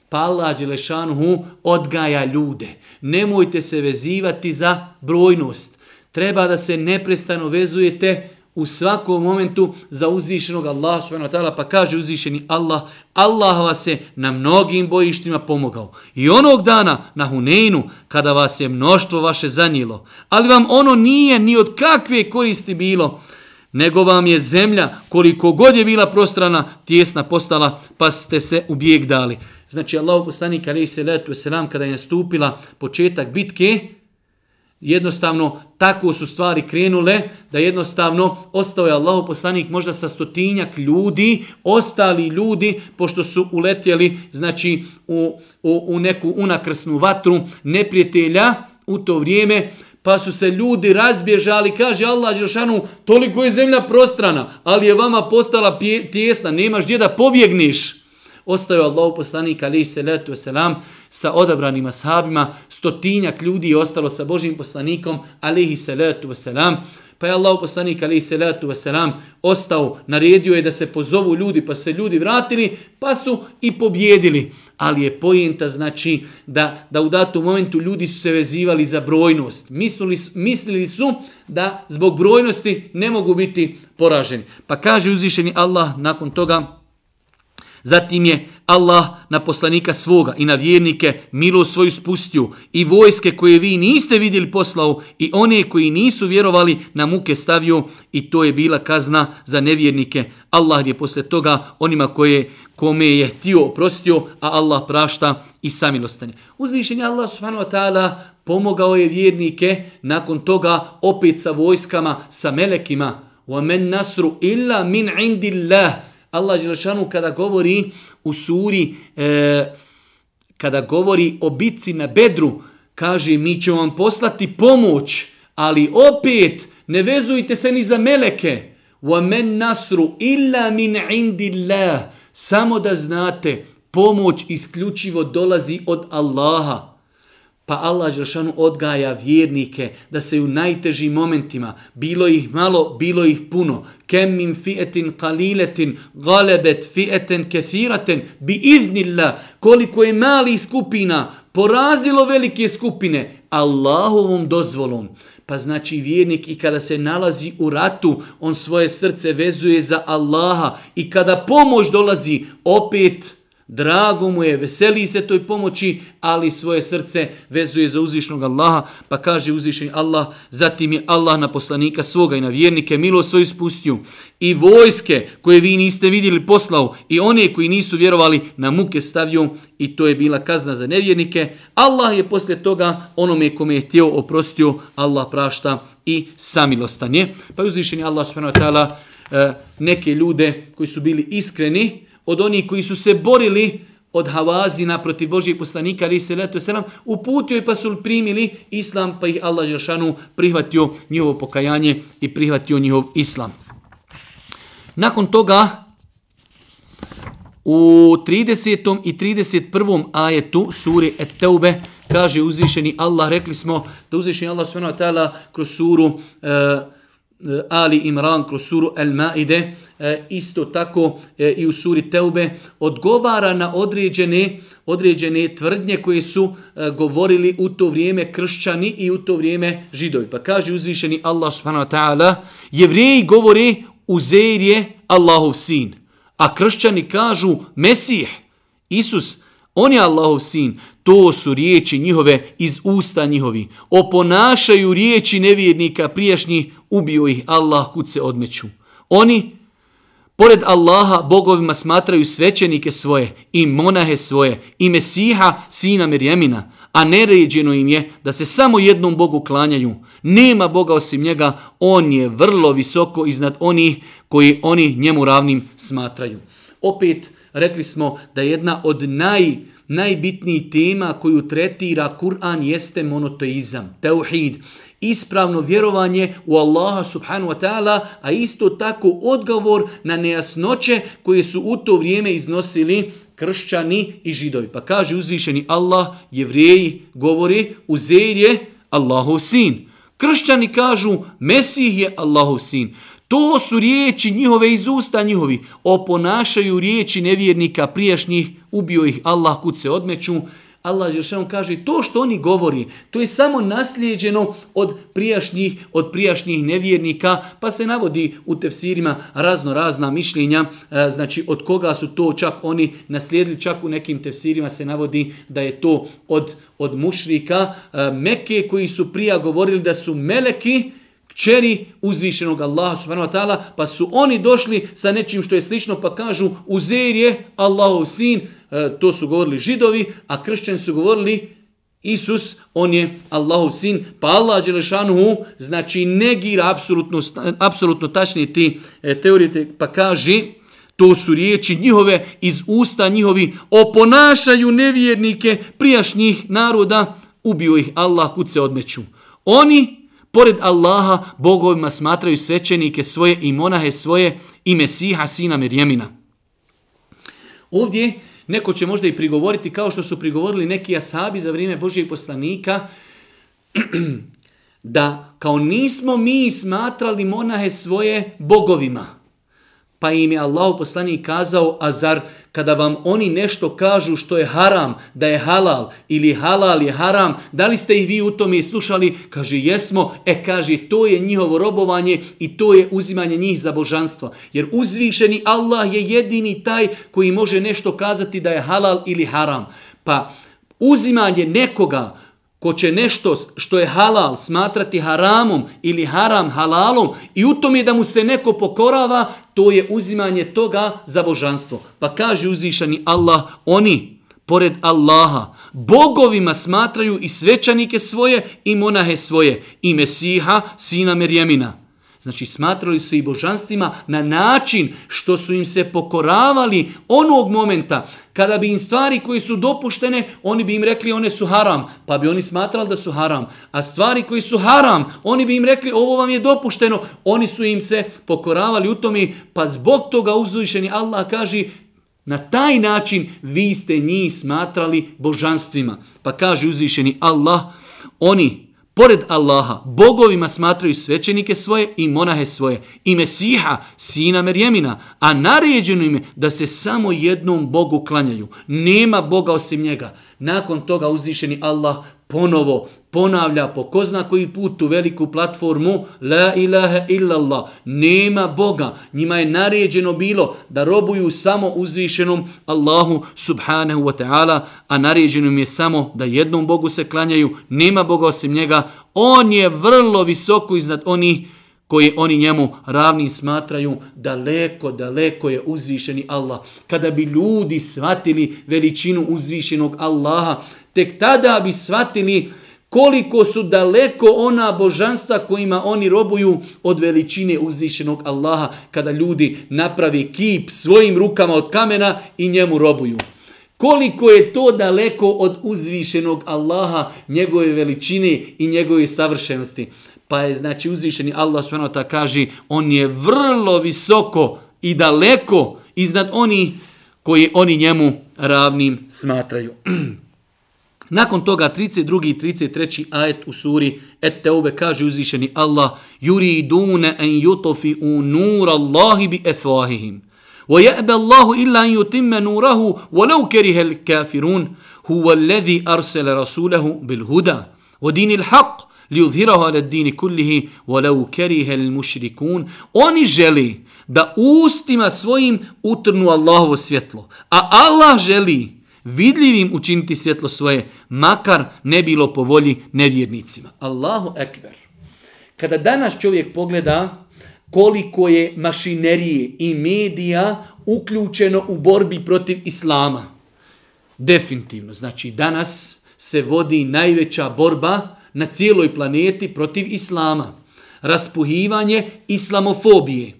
Pa Allah Đelešanuhu odgaja ljude. Nemojte se vezivati za brojnost. Treba da se neprestano vezujete u svakom momentu za uzvišenog Allaha subhanahu wa ta'ala, pa kaže uzvišeni Allah, Allah vas je na mnogim bojištima pomogao. I onog dana na Huneinu, kada vas je mnoštvo vaše zanijelo, ali vam ono nije ni od kakve koristi bilo, nego vam je zemlja, koliko god je bila prostrana, tjesna postala, pa ste se u bijeg dali. Znači, Allah poslanik, ali se letu selam, kada je nastupila početak bitke, jednostavno tako su stvari krenule da jednostavno ostao je Allahu poslanik možda sa stotinjak ljudi, ostali ljudi pošto su uletjeli znači u, u, u neku unakrsnu vatru neprijatelja u to vrijeme, pa su se ljudi razbježali, kaže Allah Đelšanu, toliko je zemlja prostrana, ali je vama postala tjesna, nemaš gdje da pobjegneš. Ostao je Allah poslanik se letu selam sa odabranim ashabima, stotinjak ljudi je ostalo sa Božim poslanikom alihi salatu wasalam. Pa je Allah poslanik alaihi salatu wasalam ostao, naredio je da se pozovu ljudi, pa se ljudi vratili, pa su i pobjedili. Ali je pojenta znači da, da u datom momentu ljudi su se vezivali za brojnost. Mislili, mislili su da zbog brojnosti ne mogu biti poraženi. Pa kaže uzvišeni Allah nakon toga, Zatim je Allah na poslanika svoga i na vjernike milo svoju spustio i vojske koje vi niste vidjeli poslao i one koji nisu vjerovali na muke stavio i to je bila kazna za nevjernike. Allah je posle toga onima koje kome je htio oprostio, a Allah prašta i samilostanje. Uzvišenje Allah subhanahu wa ta'ala pomogao je vjernike nakon toga opet sa vojskama, sa melekima. وَمَنْ نَصْرُ إِلَّا مِنْ عِنْدِ اللَّهِ Allah Đelešanu kada govori u suri, e, kada govori o bitci na bedru, kaže mi ćemo vam poslati pomoć, ali opet ne vezujte se ni za meleke. وَمَنْ نَصْرُ إِلَّا مِنْ عِنْدِ اللَّهِ Samo da znate, pomoć isključivo dolazi od Allaha. Pa Allah Žešanu odgaja vjernike da se u najtežim momentima, bilo ih malo, bilo ih puno, kem min fi'etin kaliletin, galebet fi'eten kethiraten, bi iznillah, koliko je mali skupina, porazilo velike skupine, Allahovom dozvolom. Pa znači vjernik i kada se nalazi u ratu, on svoje srce vezuje za Allaha i kada pomoć dolazi, opet drago mu je, veseli se toj pomoći, ali svoje srce vezuje za uzvišnog Allaha, pa kaže uzvišen Allah, zatim je Allah na poslanika svoga i na vjernike milo svoj spustio i vojske koje vi niste vidjeli poslao i one koji nisu vjerovali na muke stavio i to je bila kazna za nevjernike. Allah je poslije toga onome kome je htio oprostio, Allah prašta i samilostan je. Pa uzvišen Allah subhanahu wa ta'ala e, neke ljude koji su bili iskreni, od onih koji su se borili od Havazina protiv Božijeg poslanika, ali se leto selam, uputio i pa su primili islam, pa ih Allah Žešanu prihvatio njihovo pokajanje i prihvatio njihov islam. Nakon toga, u 30. i 31. ajetu suri Et-Teube, kaže uzvišeni Allah, rekli smo da uzvišeni Allah s.w.t. kroz suru uh, Ali Imran, kroz suru El-Maide, E, isto tako e, i u suri Teube odgovara na određene određene tvrdnje koje su e, govorili u to vrijeme kršćani i u to vrijeme židovi. Pa kaže uzvišeni Allah subhanahu wa ta'ala, jevreji govori Uzeir je Allahov sin, a kršćani kažu Mesih, Isus, on je Allahov sin. To su riječi njihove iz usta njihovi. Oponašaju riječi nevjernika prijašnjih, ubio ih Allah kud se odmeću. Oni Pored Allaha, bogovima smatraju svećenike svoje i monahe svoje i Mesiha, sina Mirjemina, a neređeno im je da se samo jednom Bogu klanjaju. Nema Boga osim njega, on je vrlo visoko iznad onih koji oni njemu ravnim smatraju. Opet rekli smo da jedna od naj, najbitnijih tema koju tretira Kur'an jeste monoteizam, teuhid ispravno vjerovanje u Allaha subhanahu wa ta'ala, a isto tako odgovor na nejasnoće koje su u to vrijeme iznosili kršćani i židovi. Pa kaže uzvišeni Allah, jevrijeji govori, Uzeir je Allahov sin. Kršćani kažu, Mesih je Allahov sin. To su riječi njihove iz usta njihovi. Oponašaju riječi nevjernika prijašnjih, ubio ih Allah kud se odmeću. Allah Žešan kaže to što oni govori, to je samo naslijeđeno od prijašnjih, od prijašnjih nevjernika, pa se navodi u tefsirima razno razna mišljenja, e, znači od koga su to čak oni naslijedili, čak u nekim tefsirima se navodi da je to od, od mušrika, meke Mekke koji su prija govorili da su meleki, kćeri uzvišenog Allaha subhanahu wa ta'ala, pa su oni došli sa nečim što je slično, pa kažu Uzeir je Allahov sin, E, to su govorili židovi, a kršćani su govorili Isus, on je Allahov sin, pa Allah Đelešanuhu, znači negira apsolutno, apsolutno tačnije ti e, teorije, pa kaže, to su riječi njihove iz usta njihovi, oponašaju nevjernike prijašnjih naroda, ubio ih Allah kuce odmeću. Oni, pored Allaha, bogovima smatraju svećenike svoje i monahe svoje i Mesiha, sina Mirjemina. Ovdje Neko će možda i prigovoriti kao što su prigovorili neki asabi za vrijeme Božijeg poslanika, *clears throat* da kao nismo mi smatrali monahe svoje bogovima. Pa im je Allah poslanik kazao, a zar kada vam oni nešto kažu što je haram, da je halal ili halal je haram, da li ste ih vi u tome slušali? Kaže, jesmo. E, kaže, to je njihovo robovanje i to je uzimanje njih za božanstvo. Jer uzvišeni Allah je jedini taj koji može nešto kazati da je halal ili haram. Pa uzimanje nekoga ko će nešto što je halal smatrati haramom ili haram halalom i u tome da mu se neko pokorava, to je uzimanje toga za božanstvo. Pa kaže uzvišani Allah, oni, pored Allaha, bogovima smatraju i svećanike svoje i monahe svoje, i Mesiha, sina Merjemina. Znači smatrali su i božanstvima na način što su im se pokoravali onog momenta kada bi im stvari koje su dopuštene, oni bi im rekli one su haram, pa bi oni smatrali da su haram. A stvari koji su haram, oni bi im rekli ovo vam je dopušteno, oni su im se pokoravali u tome, pa zbog toga uzvišeni Allah kaže na taj način vi ste njih smatrali božanstvima. Pa kaže uzvišeni Allah, oni pored Allaha, bogovima smatraju svećenike svoje i monahe svoje i Mesiha, sina Merjemina, a naređeno im je da se samo jednom Bogu klanjaju. Nema Boga osim njega. Nakon toga uzvišeni Allah ponovo ponavlja po ko zna koji put tu veliku platformu La ilaha illallah, nema Boga. Njima je naređeno bilo da robuju samo uzvišenom Allahu subhanahu wa ta'ala, a naređeno im je samo da jednom Bogu se klanjaju, nema Boga osim njega. On je vrlo visoko iznad onih koji oni njemu ravni smatraju, daleko, daleko je uzvišeni Allah. Kada bi ljudi shvatili veličinu uzvišenog Allaha, tek tada bi shvatili koliko su daleko ona božanstva kojima oni robuju od veličine uzvišenog Allaha kada ljudi napravi kip svojim rukama od kamena i njemu robuju. Koliko je to daleko od uzvišenog Allaha, njegove veličine i njegove savršenosti. Pa je znači uzvišeni Allah s.w.t. kaže on je vrlo visoko i daleko iznad oni koji oni njemu ravnim smatraju. *clears throat* Nakon toga 32. i 33. ajet u suri Et Teube kaže uzvišeni Allah Yuridune en yutofi u nur Allahi bi efahihim. ويأبى الله إلا أن يتم نوره ولو كره الكافرون هو الذي أرسل رسوله بالهدى ودين الحق ليظهره على الدين كله ولو كره المشركون oni želi da ustima svojim utrnu Allahovo svjetlo a Allah želi vidljivim učiniti svjetlo svoje, makar ne bilo po volji nevjernicima. Allahu ekber. Kada danas čovjek pogleda koliko je mašinerije i medija uključeno u borbi protiv islama, definitivno, znači danas se vodi najveća borba na cijeloj planeti protiv islama. Raspuhivanje islamofobije.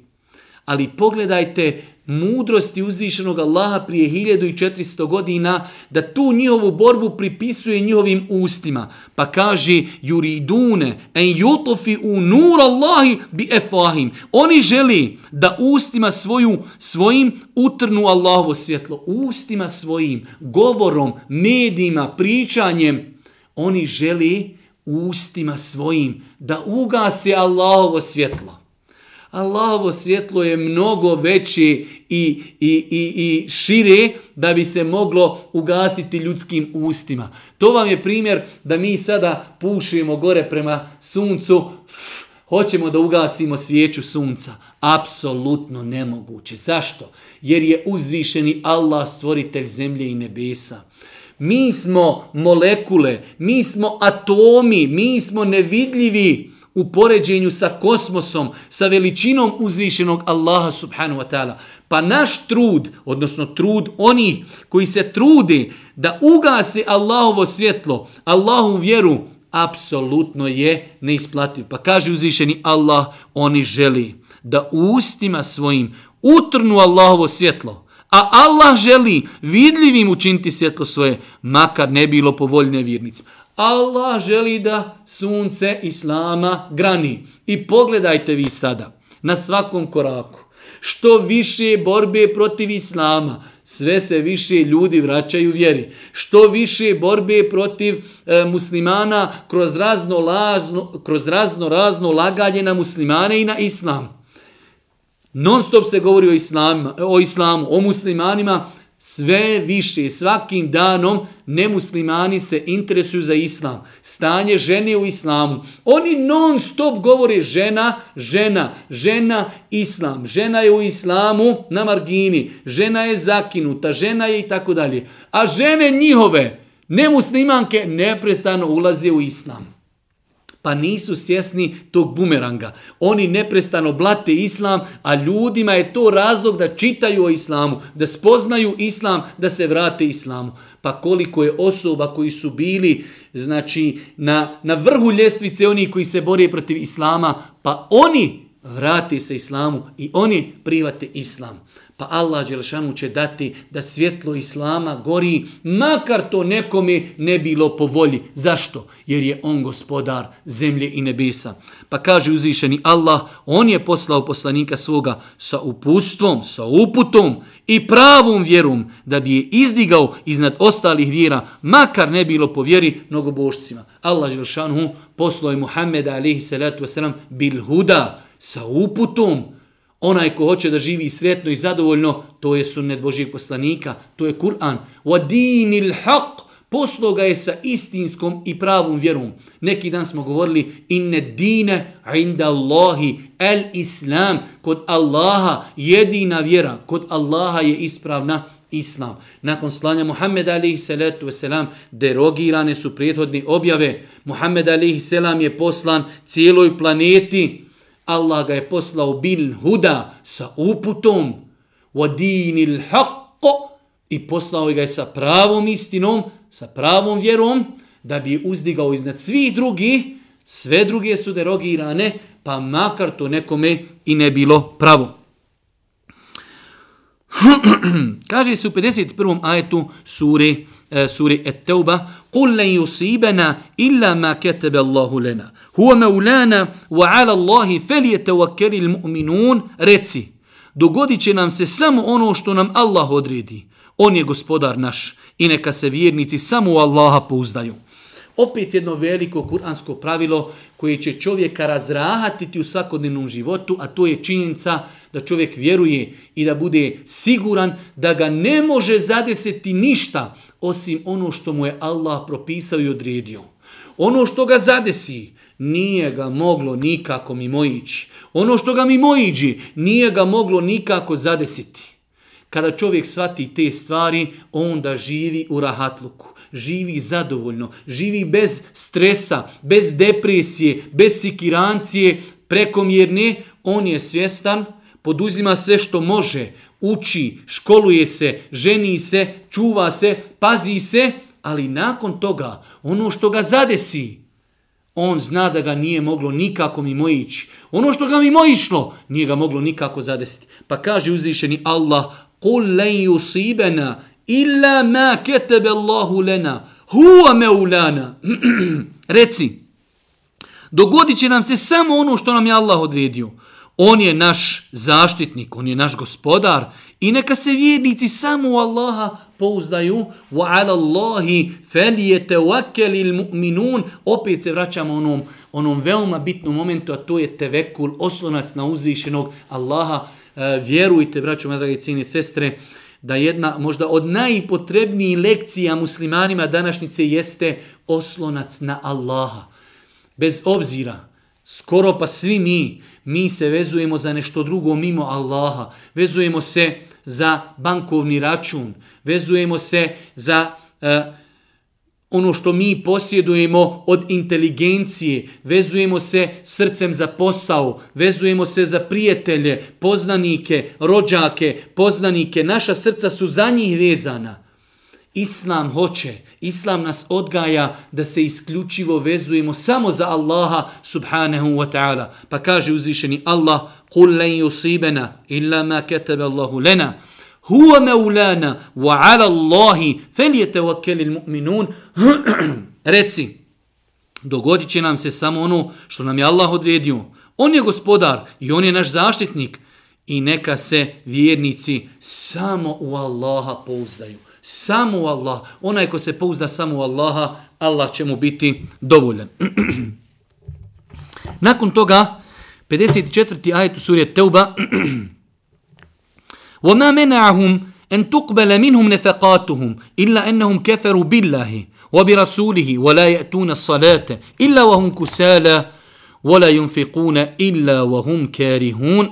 Ali pogledajte mudrosti uzvišenog Allaha prije 1400 godina da tu njihovu borbu pripisuje njihovim ustima. Pa kaže juridune en yutofi u nur Allahi bi efahim. Oni želi da ustima svoju, svojim utrnu Allahovo svjetlo. Ustima svojim, govorom, medijima, pričanjem. Oni želi ustima svojim da ugase Allahovo svjetlo. Allahovo svjetlo je mnogo veće i, i, i, i šire da bi se moglo ugasiti ljudskim ustima. To vam je primjer da mi sada pušujemo gore prema suncu, hoćemo da ugasimo svijeću sunca. Apsolutno nemoguće. Zašto? Jer je uzvišeni Allah stvoritelj zemlje i nebesa. Mi smo molekule, mi smo atomi, mi smo nevidljivi u poređenju sa kosmosom, sa veličinom uzvišenog Allaha subhanahu wa ta'ala. Pa naš trud, odnosno trud oni koji se trude da ugase Allahovo svjetlo, Allahu vjeru, apsolutno je neisplativ. Pa kaže uzvišeni Allah, oni želi da ustima svojim utrnu Allahovo svjetlo, a Allah želi vidljivim učiniti svjetlo svoje, makar ne bilo povoljne vjernicima. Allah želi da sunce Islama grani. I pogledajte vi sada na svakom koraku. Što više borbe protiv Islama, sve se više ljudi vraćaju vjeri. Što više borbe protiv e, muslimana kroz razno, lazno, kroz razno razno laganje na muslimane i na Islam. Non stop se govori o, islamima, o islamu, o muslimanima, sve više, svakim danom nemuslimani se interesuju za islam. Stanje žene u islamu. Oni non stop govore žena, žena, žena, islam. Žena je u islamu na margini. Žena je zakinuta, žena je i tako dalje. A žene njihove, nemuslimanke, neprestano ulaze u islam pa nisu svjesni tog bumeranga. Oni neprestano blate islam, a ljudima je to razlog da čitaju o islamu, da spoznaju islam, da se vrate islamu. Pa koliko je osoba koji su bili znači na, na vrhu ljestvice oni koji se borije protiv islama, pa oni vrati se islamu i oni private islam pa Allah Đelešanu će dati da svjetlo Islama gori, makar to nekome ne bilo po volji. Zašto? Jer je on gospodar zemlje i nebesa. Pa kaže uzvišeni Allah, on je poslao poslanika svoga sa upustvom, sa uputom i pravom vjerom da bi je izdigao iznad ostalih vjera, makar ne bilo po vjeri mnogobošcima. Allah Đelešanu poslao je Muhammeda alaihi salatu wasalam bil huda sa uputom, Onaj ko hoće da živi sretno i zadovoljno, to je sunnet Božijeg poslanika, to je Kur'an. Wa dinil haq, poslo ga je sa istinskom i pravom vjerom. Neki dan smo govorili, inne dine inda Allahi, el islam, kod Allaha jedina vjera, kod Allaha je ispravna islam. Nakon slanja Muhammed alihi salatu wasalam, derogirane su prethodne objave. Muhammed alihi salam je poslan cijeloj planeti, Allah ga je poslao bil huda sa uputom wa dinil haqq i poslao ga je sa pravom istinom, sa pravom vjerom da bi uzdigao iznad svih drugih, sve druge su derogirane, pa makar to nekome i ne bilo pravo. *clears throat* Kaže se u 51. ajetu suri, suri Et-Tauba قل لن يصيبنا إلا ما كتب الله لنا هو مولانا وعلى الله فليتوكل المؤمنون reci dogodit će nam se samo ono što nam Allah odredi on je gospodar naš i neka se vjernici samo u Allaha pouzdaju opet jedno veliko kuransko pravilo koje će čovjeka razrahatiti u svakodnevnom životu, a to je činjenica da čovjek vjeruje i da bude siguran da ga ne može zadesiti ništa osim ono što mu je Allah propisao i odredio. Ono što ga zadesi, nije ga moglo nikako mimoići. Ono što ga mimoiđi, nije ga moglo nikako zadesiti. Kada čovjek svati te stvari, onda živi u rahatluku, živi zadovoljno, živi bez stresa, bez depresije, bez sikirancije, prekomjerne, on je svjestan, poduzima sve što može, uči, školuje se, ženi se, čuva se, pazi se, ali nakon toga, ono što ga zadesi, on zna da ga nije moglo nikako mimo ići. Ono što ga mimo išlo, nije ga moglo nikako zadesiti. Pa kaže uzvišeni Allah, قُلْ لَنْ يُصِيبَنَا إِلَّا مَا كَتَبَ اللَّهُ لَنَا هُوَ مَوْلَانَا Reci, dogodit će nam se samo ono što nam je Allah odredio. On je naš zaštitnik, on je naš gospodar i neka se vjernici samo u Allaha pouzdaju. Wa ala Allahi falyatawakkalul mu'minun opet se vraćamo onom onom veoma bitnom momentu a to je tevekul oslonac na uzvišenog Allaha. E, vjerujte braćo moje drage cijene sestre da jedna možda od najpotrebnijih lekcija muslimanima današnjice jeste oslonac na Allaha. Bez obzira skoro pa svi mi mi se vezujemo za nešto drugo mimo Allaha. Vezujemo se za bankovni račun, vezujemo se za e, ono što mi posjedujemo od inteligencije, vezujemo se srcem za posao, vezujemo se za prijatelje, poznanike, rođake, poznanike, naša srca su za njih vezana. Islam hoće, Islam nas odgaja da se isključivo vezujemo samo za Allaha subhanahu wa ta'ala. Pa kaže uzvišeni Allah, قُلْ لَنْ يُصِيبَنَا إِلَّا مَا كَتَبَ اللَّهُ لَنَا هُوَ مَوْلَانَا وَعَلَى اللَّهِ فَلْيَتَوَكَّلِ الْمُؤْمِنُونَ Reci, dogodit će nam se samo ono što nam je Allah odredio. On je gospodar i on je naš zaštitnik i neka se vjernici samo u Allaha pouzdaju. Samo u Allah. Onaj ko se pouzda samo u Allaha, Allah će mu biti dovoljan. *clears throat* Nakon toga, 54. ajet u suri Teuba, وَمَا مَنَعَهُمْ أَن تُقْبَلَ مِنْهُمْ نَفَقَاتُهُمْ إِلَّا أَنَّهُمْ كَفَرُوا بِاللَّهِ وَبِرَسُولِهِ وَلَا يَأْتُونَ الصَّلَاةَ إِلَّا وَهُمْ كُسَالَ وَلَا يُنْفِقُونَ إِلَّا وَهُمْ كَارِهُونَ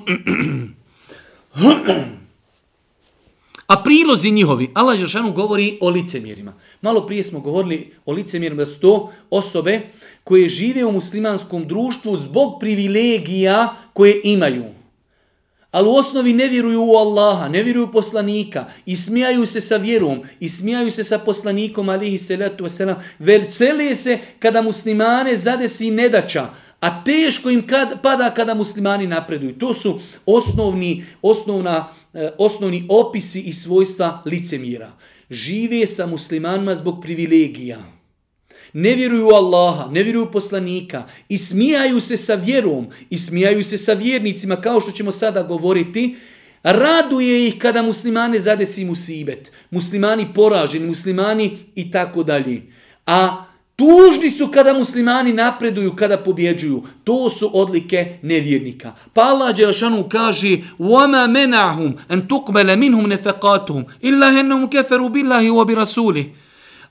A prilozi njihovi, Allah Žešanu govori o licemjerima. Malo prije smo govorili o licemjerima, da su to osobe koje žive u muslimanskom društvu zbog privilegija koje imaju. Ali u osnovi ne vjeruju u Allaha, ne vjeruju u poslanika i smijaju se sa vjerom i smijaju se sa poslanikom alihi salatu wasalam. Vercele se kada muslimane zadesi nedača, a teško im kad, pada kada muslimani napreduju. To su osnovni, osnovna E, osnovni opisi i svojstva licemira. Žive sa muslimanima zbog privilegija. Ne vjeruju u Allaha, ne vjeruju u poslanika i smijaju se sa vjerom i smijaju se sa vjernicima kao što ćemo sada govoriti. Raduje ih kada muslimane zadesi musibet. Muslimani poraženi, muslimani i tako dalje. A Tužni su kada muslimani napreduju, kada pobjeđuju. To su odlike nevjernika. Pa Allah Đelšanu kaže وَمَا مَنَعْهُمْ أَن تُقْبَلَ مِنْهُمْ نَفَقَاتُهُمْ إِلَّا هَنَّهُمْ كَفَرُوا بِاللَّهِ وَبِرَسُولِهِ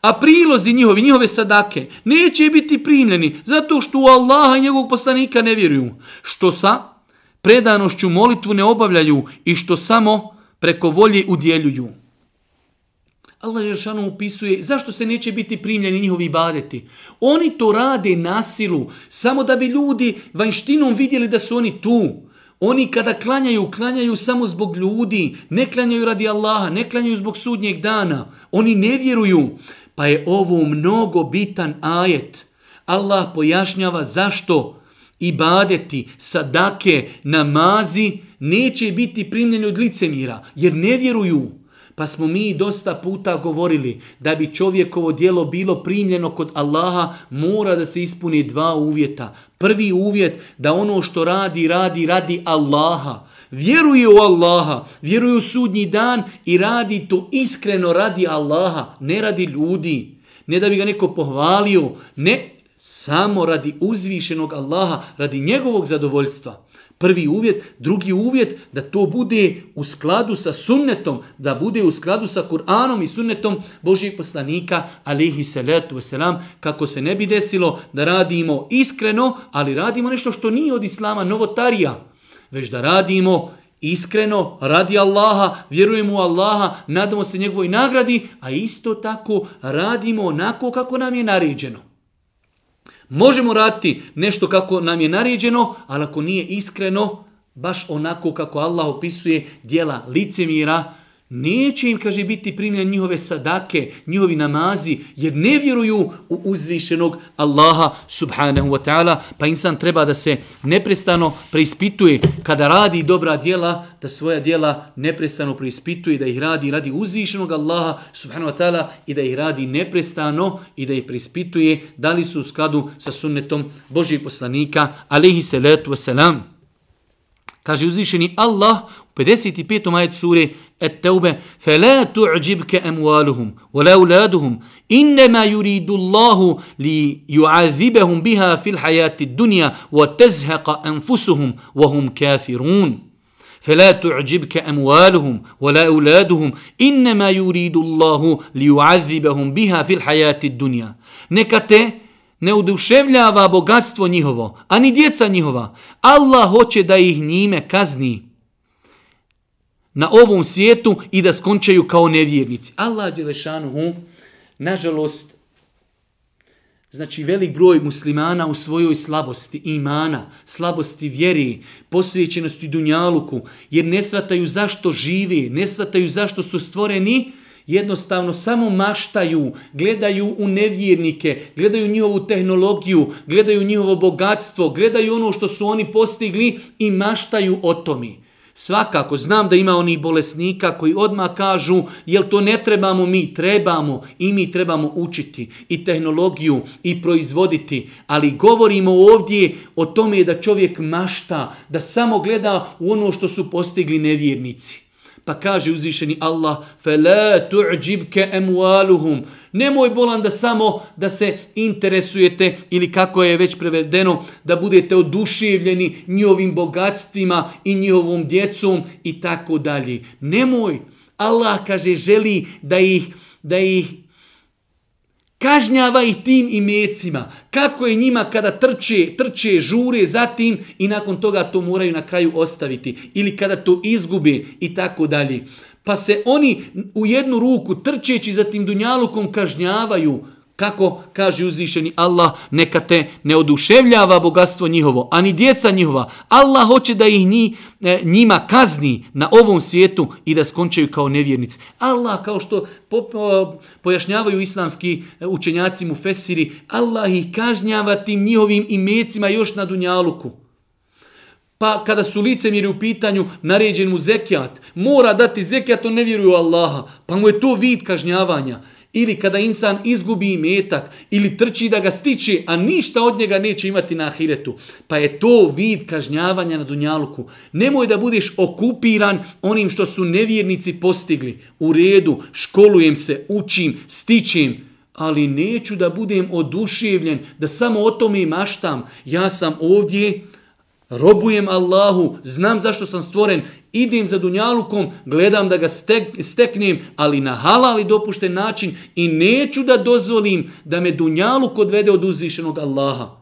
A prilozi njihovi, njihove sadake, neće biti primljeni zato što u Allaha i njegovog poslanika ne vjeruju. Što sa predanošću molitvu ne obavljaju i što samo preko volje udjeljuju. Allah Žešanu upisuje zašto se neće biti primljeni njihovi ibadeti. Oni to rade na silu, samo da bi ljudi vanštinom vidjeli da su oni tu. Oni kada klanjaju, klanjaju samo zbog ljudi, ne klanjaju radi Allaha, ne klanjaju zbog sudnjeg dana. Oni ne vjeruju. Pa je ovo mnogo bitan ajet. Allah pojašnjava zašto ibadeti, sadake, namazi neće biti primljeni od licemira, jer ne vjeruju. Pa smo mi dosta puta govorili da bi čovjekovo dijelo bilo primljeno kod Allaha, mora da se ispuni dva uvjeta. Prvi uvjet da ono što radi, radi, radi Allaha. Vjeruje u Allaha, vjeruje u sudnji dan i radi to iskreno radi Allaha, ne radi ljudi. Ne da bi ga neko pohvalio, ne samo radi uzvišenog Allaha, radi njegovog zadovoljstva. Prvi uvjet, drugi uvjet da to bude u skladu sa sunnetom, da bude u skladu sa Kur'anom i sunnetom Božijeg poslanika, alihi salatu wasalam, kako se ne bi desilo da radimo iskreno, ali radimo nešto što nije od Islama, novotarija, već da radimo iskreno, radi Allaha, vjerujemo u Allaha, nadamo se njegovoj nagradi, a isto tako radimo onako kako nam je naređeno. Možemo raditi nešto kako nam je naređeno, ali ako nije iskreno, baš onako kako Allah opisuje dijela licemira, Neće im, kaže, biti primljen njihove sadake, njihovi namazi, jer ne vjeruju u uzvišenog Allaha subhanahu wa ta'ala, pa insan treba da se neprestano preispituje kada radi dobra djela, da svoja djela neprestano preispituje, da ih radi radi uzvišenog Allaha subhanahu wa ta'ala i da ih radi neprestano i da ih preispituje da li su u skladu sa sunnetom Božih poslanika, alaihi salatu wasalam. Kaže uzvišeni Allah 55. ajet sure At-Tawbe فَلَا تُعْجِبْكَ أَمْوَالُهُمْ وَلَا أَوْلَادُهُمْ إِنَّمَا يُرِيدُ اللَّهُ لِيُعَذِّبَهُمْ بِهَا فِي الْحَيَاةِ الدُّنْيَا وَتَزْهَقَ أَنفُسُهُمْ وَهُمْ كَافِرُونَ فلا تعجبك أموالهم ولا أولادهم إنما يريد الله ليعذبهم بها في الحياة الدنيا نكته ne uduševljava bogatstvo njihovo, ani djeca njihova. Allah hoće da ih njime kazni na ovom svijetu i da skončaju kao nevjernici. Allah Đelešanuhu, nažalost, znači velik broj muslimana u svojoj slabosti imana, slabosti vjeri, posvećenosti dunjaluku, jer ne svataju zašto živi, ne svataju zašto su stvoreni, jednostavno samo maštaju, gledaju u nevjernike, gledaju njihovu tehnologiju, gledaju njihovo bogatstvo, gledaju ono što su oni postigli i maštaju o tomi. Svakako, znam da ima oni bolesnika koji odmah kažu, jel to ne trebamo mi, trebamo i mi trebamo učiti i tehnologiju i proizvoditi, ali govorimo ovdje o tome da čovjek mašta, da samo gleda u ono što su postigli nevjernici. Pa kaže uzvišeni Allah, فَلَا تُعْجِبْكَ أَمْوَالُهُمْ Nemoj bolan da samo da se interesujete ili kako je već prevedeno, da budete oduševljeni njihovim bogatstvima i njihovom djecom i tako dalje. Nemoj. Allah kaže želi da ih, da ih kažnjava ih tim imecima. Kako je njima kada trče, trče, žure za tim i nakon toga to moraju na kraju ostaviti. Ili kada to izgube i tako dalje. Pa se oni u jednu ruku trčeći za tim dunjalukom kažnjavaju. Kako kaže uzvišeni Allah, neka te ne oduševljava bogatstvo njihovo, ani djeca njihova. Allah hoće da ih ni, e, njima kazni na ovom svijetu i da skončaju kao nevjernici. Allah, kao što po, po, pojašnjavaju islamski e, učenjaci mu Fesiri, Allah ih kažnjava tim njihovim imecima još na dunjaluku. Pa kada su licemiri u pitanju naređen mu zekijat, mora dati zekijat, on ne vjeruje u Allaha. Pa mu je to vid kažnjavanja. Ili kada insan izgubi metak ili trči da ga stiče, a ništa od njega neće imati na ahiretu. Pa je to vid kažnjavanja na dunjaluku. Nemoj da budeš okupiran onim što su nevjernici postigli. U redu, školujem se, učim, stičem, ali neću da budem oduševljen, da samo o tome maštam. Ja sam ovdje robujem Allahu, znam zašto sam stvoren, idem za dunjalukom, gledam da ga stek, steknem, ali na halal i dopušten način i neću da dozvolim da me dunjaluk odvede od uzvišenog Allaha.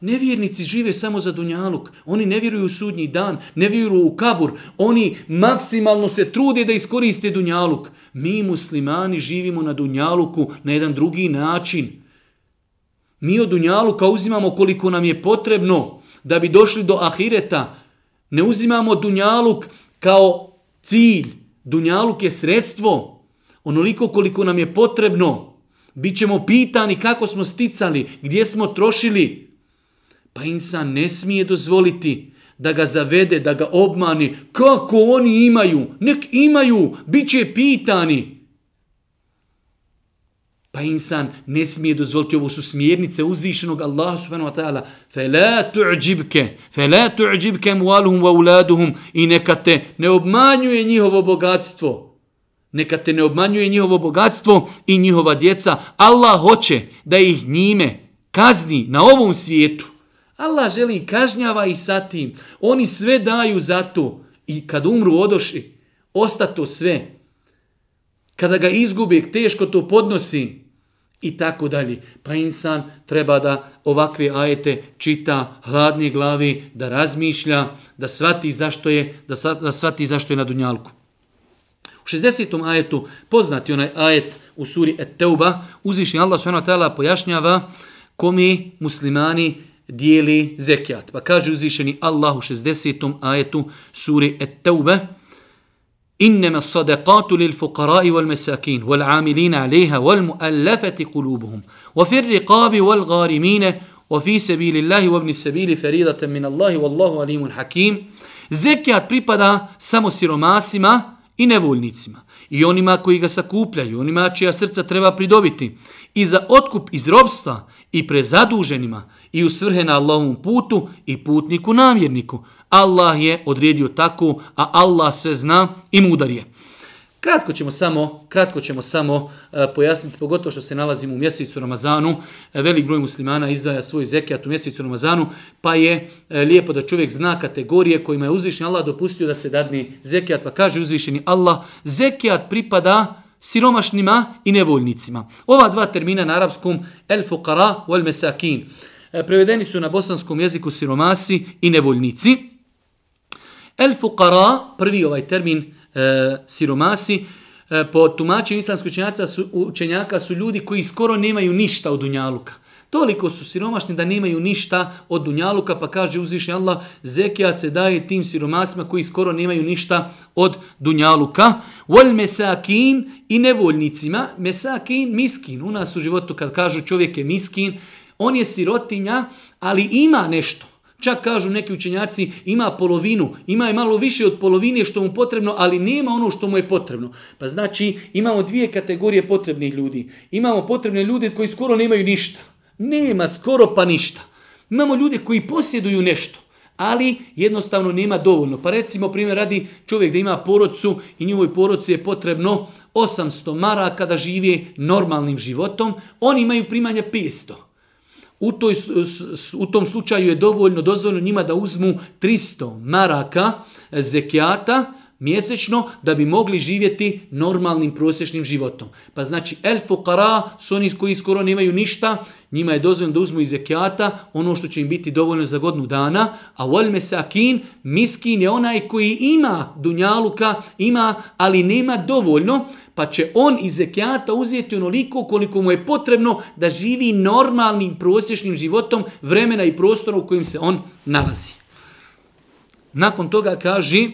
Nevjernici žive samo za dunjaluk. Oni ne vjeruju u sudnji dan, ne vjeruju u kabur. Oni maksimalno se trude da iskoriste dunjaluk. Mi muslimani živimo na dunjaluku na jedan drugi način. Mi od dunjaluka uzimamo koliko nam je potrebno da bi došli do ahireta. Ne uzimamo dunjaluk kao cilj. Dunjaluk je sredstvo. Onoliko koliko nam je potrebno. Bićemo pitani kako smo sticali, gdje smo trošili. Pa insan ne smije dozvoliti da ga zavede, da ga obmani. Kako oni imaju? Nek imaju, bit će pitani. Pa insan ne smije dozvoliti, ovo su smjernice uzvišenog Allaha subhanahu wa ta'ala. Fe Fela tu'đibke, fela tu'đibke mualuhum wa uladuhum i neka te ne obmanjuje njihovo bogatstvo. Neka te ne obmanjuje njihovo bogatstvo i njihova djeca. Allah hoće da ih njime kazni na ovom svijetu. Allah želi i kažnjava i sa tim. Oni sve daju za to i kad umru odoši, ostato sve. Kada ga izgubi, teško to podnosi, i tako dalje. Pa insan treba da ovakve ajete čita hladne glavi, da razmišlja, da svati zašto je, da, da svati zašto je na dunjalku. U 60. ajetu, poznati onaj ajet u suri Et-Teuba, uzvišnji Allah s.w.t. pojašnjava komi muslimani dijeli zekijat. Pa kaže uzvišeni Allah u 60. ajetu suri Et-Teube, إنما الصدقات للفقراء والمساكين والعاملين عليها والمؤلفة قلوبهم وفي الرقاب والغارمين وفي سبيل الله وابن السبيل فريضة من الله والله عليم حكيم Zekijat pripada samo siromasima i nevoljnicima. I onima koji ga sakupljaju, onima čija srca treba pridobiti. I za otkup iz robstva i prezaduženima i u svrhe na Allahovom putu i putniku namjerniku. Allah je odredio tako, a Allah sve zna i mudar je. Kratko ćemo samo, kratko ćemo samo e, pojasniti, pogotovo što se nalazimo u mjesecu Ramazanu. E, velik broj muslimana izdaja svoj zekijat u mjesecu Ramazanu, pa je e, lijepo da čovjek zna kategorije kojima je uzvišen Allah dopustio da se dadni zekijat, pa kaže uzvišeni Allah, zekijat pripada siromašnima i nevoljnicima. Ova dva termina na arapskom, el fuqara wal mesakin, e, prevedeni su na bosanskom jeziku siromasi i nevoljnici. El fuqara, prvi ovaj termin, e, siromasi, e, po tumačenju islamskog učenjaka su, učenjaka su ljudi koji skoro nemaju ništa od dunjaluka. Toliko su siromašni da nemaju ništa od dunjaluka, pa kaže uzvišnji Allah, zekijat se daje tim siromasima koji skoro nemaju ništa od dunjaluka. Wal mesakin i nevoljnicima. Mesakin, miskin. U nas u životu kad kažu čovjek je miskin, on je sirotinja, ali ima nešto. Čak kažu neki učenjaci ima polovinu, ima i malo više od polovine što mu potrebno, ali nema ono što mu je potrebno. Pa znači imamo dvije kategorije potrebnih ljudi. Imamo potrebne ljude koji skoro nemaju ništa. Nema skoro pa ništa. Imamo ljude koji posjeduju nešto, ali jednostavno nema dovoljno. Pa recimo, primjer, radi čovjek da ima porodcu i njihovoj porodci je potrebno 800 maraka da žive normalnim životom, oni imaju primanja 500. U, toj, u tom slučaju je dovoljno, dozvoljno njima da uzmu 300 maraka e, zekijata mjesečno da bi mogli živjeti normalnim prosječnim životom. Pa znači el fuqara su oni koji skoro nemaju ništa, njima je dozvoljeno da uzmu iz zekijata ono što će im biti dovoljno za godnu dana, a wal mesakin, miskin je onaj koji ima dunjaluka, ima, ali nema dovoljno, pa će on iz zekijata uzeti onoliko koliko mu je potrebno da živi normalnim prosječnim životom vremena i prostora u kojim se on nalazi. Nakon toga kaže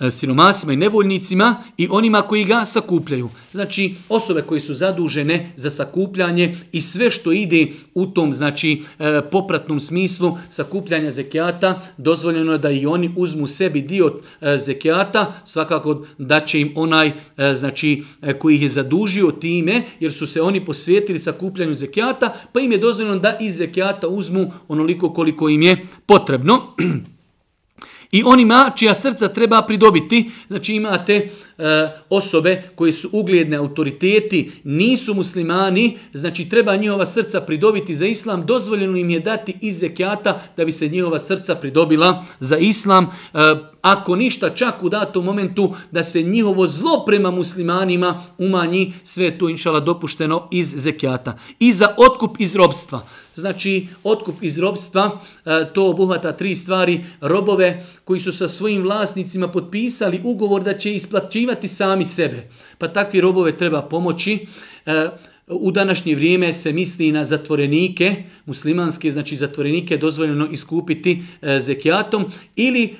E, siromasima i nevoljnicima i onima koji ga sakupljaju. Znači, osobe koji su zadužene za sakupljanje i sve što ide u tom, znači, e, popratnom smislu sakupljanja zekijata, dozvoljeno je da i oni uzmu sebi dio e, zekijata, svakako da će im onaj, znači, koji ih je zadužio time, jer su se oni posvetili sakupljanju zekijata, pa im je dozvoljeno da iz zekijata uzmu onoliko koliko im je potrebno. *clears throat* I onima čija srca treba pridobiti, znači imate e, osobe koji su ugljedne autoriteti, nisu muslimani, znači treba njihova srca pridobiti za islam, dozvoljeno im je dati iz zekijata da bi se njihova srca pridobila za islam. E, ako ništa čak u datom momentu da se njihovo zlo prema muslimanima umanji, sve to inšala dopušteno iz zekijata. I za otkup iz robstva. Znači, otkup iz robstva, e, to obuhvata tri stvari. Robove koji su sa svojim vlasnicima potpisali ugovor da će isplaćivati sami sebe. Pa takvi robove treba pomoći. E, U današnje vrijeme se misli na zatvorenike, muslimanske, znači zatvorenike dozvoljeno iskupiti e, zekijatom ili e,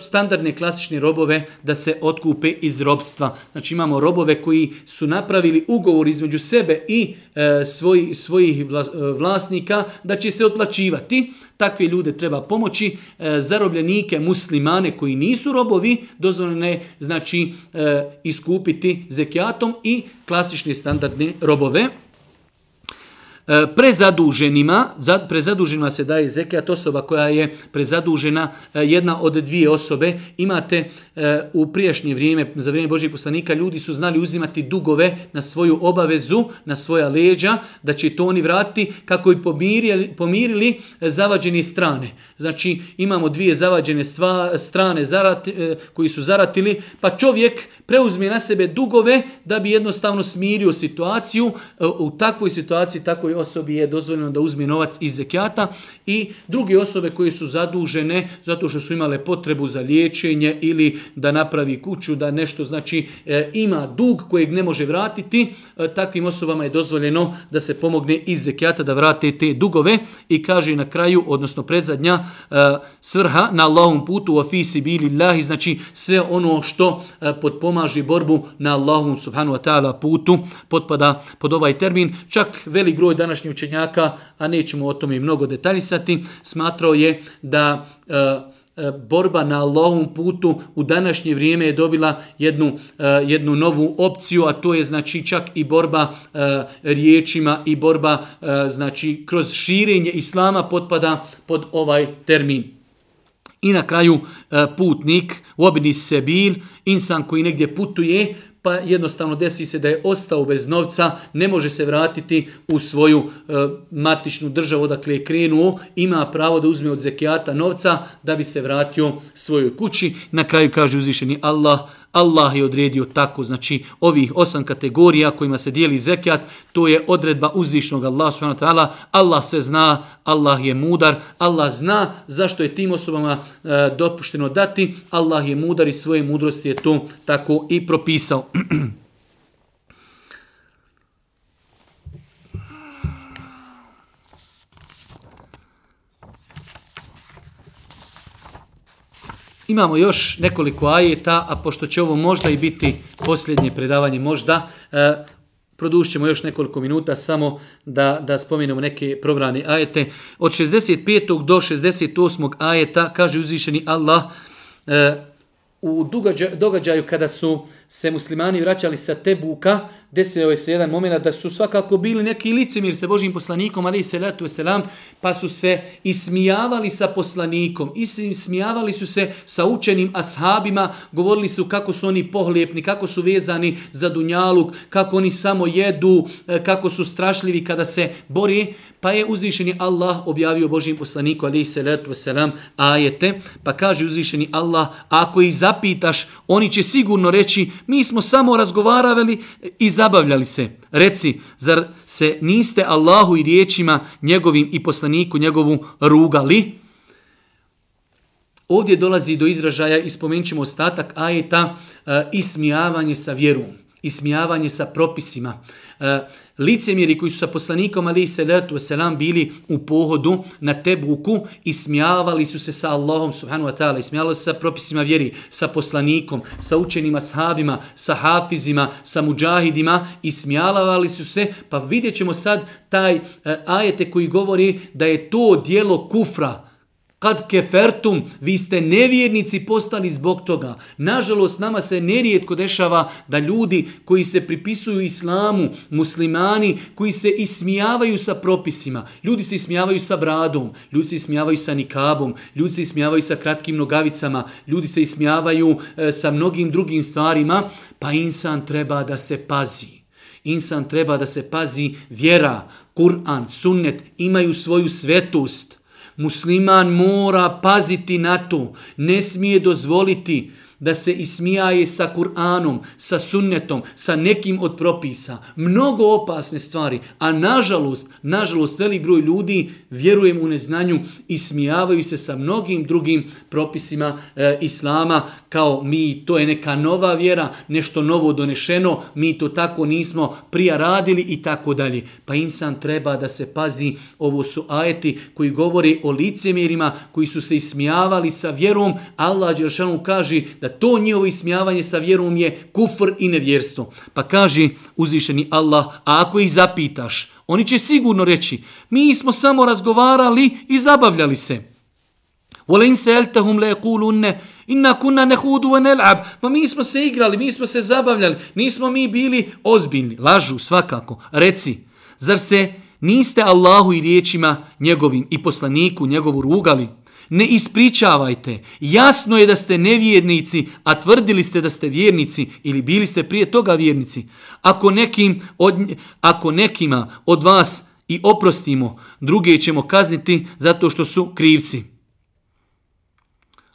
standardne klasične robove da se otkupe iz robstva. Znači imamo robove koji su napravili ugovor između sebe i e, svoj, svojih vla, e, vlasnika da će se otplaćivati. Takve ljude treba pomoći. E, zarobljenike, muslimane koji nisu robovi, dozvoljeno je znači, e, iskupiti zekijatom i klasične standardne robove. E, prezaduženima, prezaduženima, prezaduženima se daje zekijat osoba koja je prezadužena e, jedna od dvije osobe. Imate e, u priješnje vrijeme, za vrijeme Božih poslanika, ljudi su znali uzimati dugove na svoju obavezu, na svoja leđa, da će to oni vratiti kako bi pomirili, pomirili zavađene strane. Znači imamo dvije zavađene stva, strane zarati, koji su zaratili, pa čovjek preuzme na sebe dugove da bi jednostavno smirio situaciju. U takvoj situaciji, takvoj osobi je dozvoljeno da uzme novac iz zekijata i druge osobe koje su zadužene zato što su imale potrebu za liječenje ili da napravi kuću, da nešto znači e, ima dug kojeg ne može vratiti, e, takvim osobama je dozvoljeno da se pomogne iz zekijata da vrate te dugove i kaže na kraju, odnosno predzadnja e, svrha na Allahom putu u afisi bili lahi, znači sve ono što e, podpomaži borbu na Allahom subhanu wa ta'ala putu potpada pod ovaj termin. Čak velik broj današnjih učenjaka, a nećemo o tome mnogo detaljisati, smatrao je da e, e borba na Allahom putu u današnje vrijeme je dobila jednu, e, jednu novu opciju, a to je znači čak i borba e, riječima i borba znači kroz širenje islama potpada pod ovaj termin. I na kraju putnik, obni sebil, insan koji negdje putuje, pa jednostavno desi se da je ostao bez novca, ne može se vratiti u svoju e, matičnu državu odakle je krenuo, ima pravo da uzme od zekijata novca da bi se vratio svojoj kući. Na kraju kaže uzvišeni Allah, Allah je odredio tako, znači ovih osam kategorija kojima se dijeli zekijat, to je odredba uzvišnog Allah subhanahu wa ta'ala, Allah se zna, Allah je mudar, Allah zna zašto je tim osobama e, dopušteno dati, Allah je mudar i svoje mudrosti je to tako i propisao. *clears throat* Imamo još nekoliko ajeta, a pošto će ovo možda i biti posljednje predavanje, možda, e, produšćemo još nekoliko minuta samo da, da spomenemo neke probrane ajete. Od 65. do 68. ajeta kaže uzvišeni Allah, e, u događaju kada su se muslimani vraćali sa Tebuka, desio se jedan moment da su svakako bili neki licemir sa Božim poslanikom, ali se letu selam, pa su se ismijavali sa poslanikom, ismijavali su se sa učenim ashabima, govorili su kako su oni pohlijepni, kako su vezani za dunjaluk, kako oni samo jedu, e, kako su strašljivi kada se bori, pa je uzvišeni Allah objavio Božim poslaniku, ali se letu selam, ajete, pa kaže uzvišeni Allah, ako ih zapitaš, oni će sigurno reći, mi smo samo razgovarali i zabavljali se. Reci, zar se niste Allahu i riječima njegovim i poslaniku njegovu rugali? Ovdje dolazi do izražaja, ispomenut ćemo ostatak ajeta, e, ismijavanje sa vjerom, ismijavanje sa propisima. E, Licemjeri koji su sa poslanikom ali se letu selam bili u pohodu na Tebuku i smijavali su se sa Allahom subhanahu wa ta'ala i smijavali se sa propisima vjeri, sa poslanikom, sa učenima sahabima, sa hafizima, sa muđahidima i smijavali su se, pa vidjet ćemo sad taj e, ajete koji govori da je to dijelo kufra, Kad kefertum, vi ste nevjernici postali zbog toga. Nažalost, nama se nerijetko dešava da ljudi koji se pripisuju islamu, muslimani, koji se ismijavaju sa propisima, ljudi se ismijavaju sa bradom, ljudi se ismijavaju sa nikabom, ljudi se ismijavaju sa kratkim nogavicama, ljudi se ismijavaju e, sa mnogim drugim stvarima, pa insan treba da se pazi. Insan treba da se pazi vjera, Kur'an, sunnet, imaju svoju svetost. Musliman mora paziti na to, ne smije dozvoliti da se ismijaje sa Kur'anom, sa sunnetom, sa nekim od propisa. Mnogo opasne stvari, a nažalost, nažalost, velik broj ljudi vjerujem u neznanju i smijavaju se sa mnogim drugim propisima e, Islama kao mi, to je neka nova vjera, nešto novo donešeno, mi to tako nismo prija radili i tako dalje. Pa insan treba da se pazi, ovo su ajeti koji govore o licemjerima koji su se ismijavali sa vjerom, Allah Đeršanu kaže da to njihovo ismijavanje sa vjerom je kufr i nevjerstvo. Pa kaže uzvišeni Allah, a ako ih zapitaš, oni će sigurno reći, mi smo samo razgovarali i zabavljali se. Vole se eltehum le kulunne, inna kunna nehudu wa nel'ab. Ma mi smo se igrali, mi smo se zabavljali, nismo mi bili ozbiljni. Lažu svakako. Reci, zar se niste Allahu i riječima njegovim i poslaniku njegovu rugali? Ne ispričavajte. Jasno je da ste nevjernici, a tvrdili ste da ste vjernici ili bili ste prije toga vjernici. Ako, nekim od, ako nekima od vas i oprostimo, druge ćemo kazniti zato što su krivci.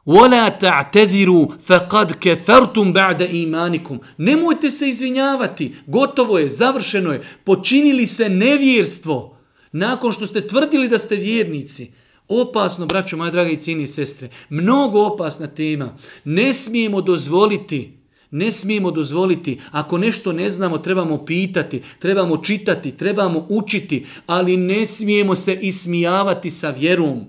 وَلَا تَعْتَذِرُوا فَقَدْ كَفَرْتُمْ بَعْدَ إِيمَانِكُمْ Nemojte se izvinjavati. Gotovo je, završeno je. Počinili se nevjerstvo. nakon što ste tvrdili da ste vjernici, opasno, braćo moja draga i cijeni sestre, mnogo opasna tema, ne smijemo dozvoliti Ne smijemo dozvoliti, ako nešto ne znamo, trebamo pitati, trebamo čitati, trebamo učiti, ali ne smijemo se ismijavati sa vjerom.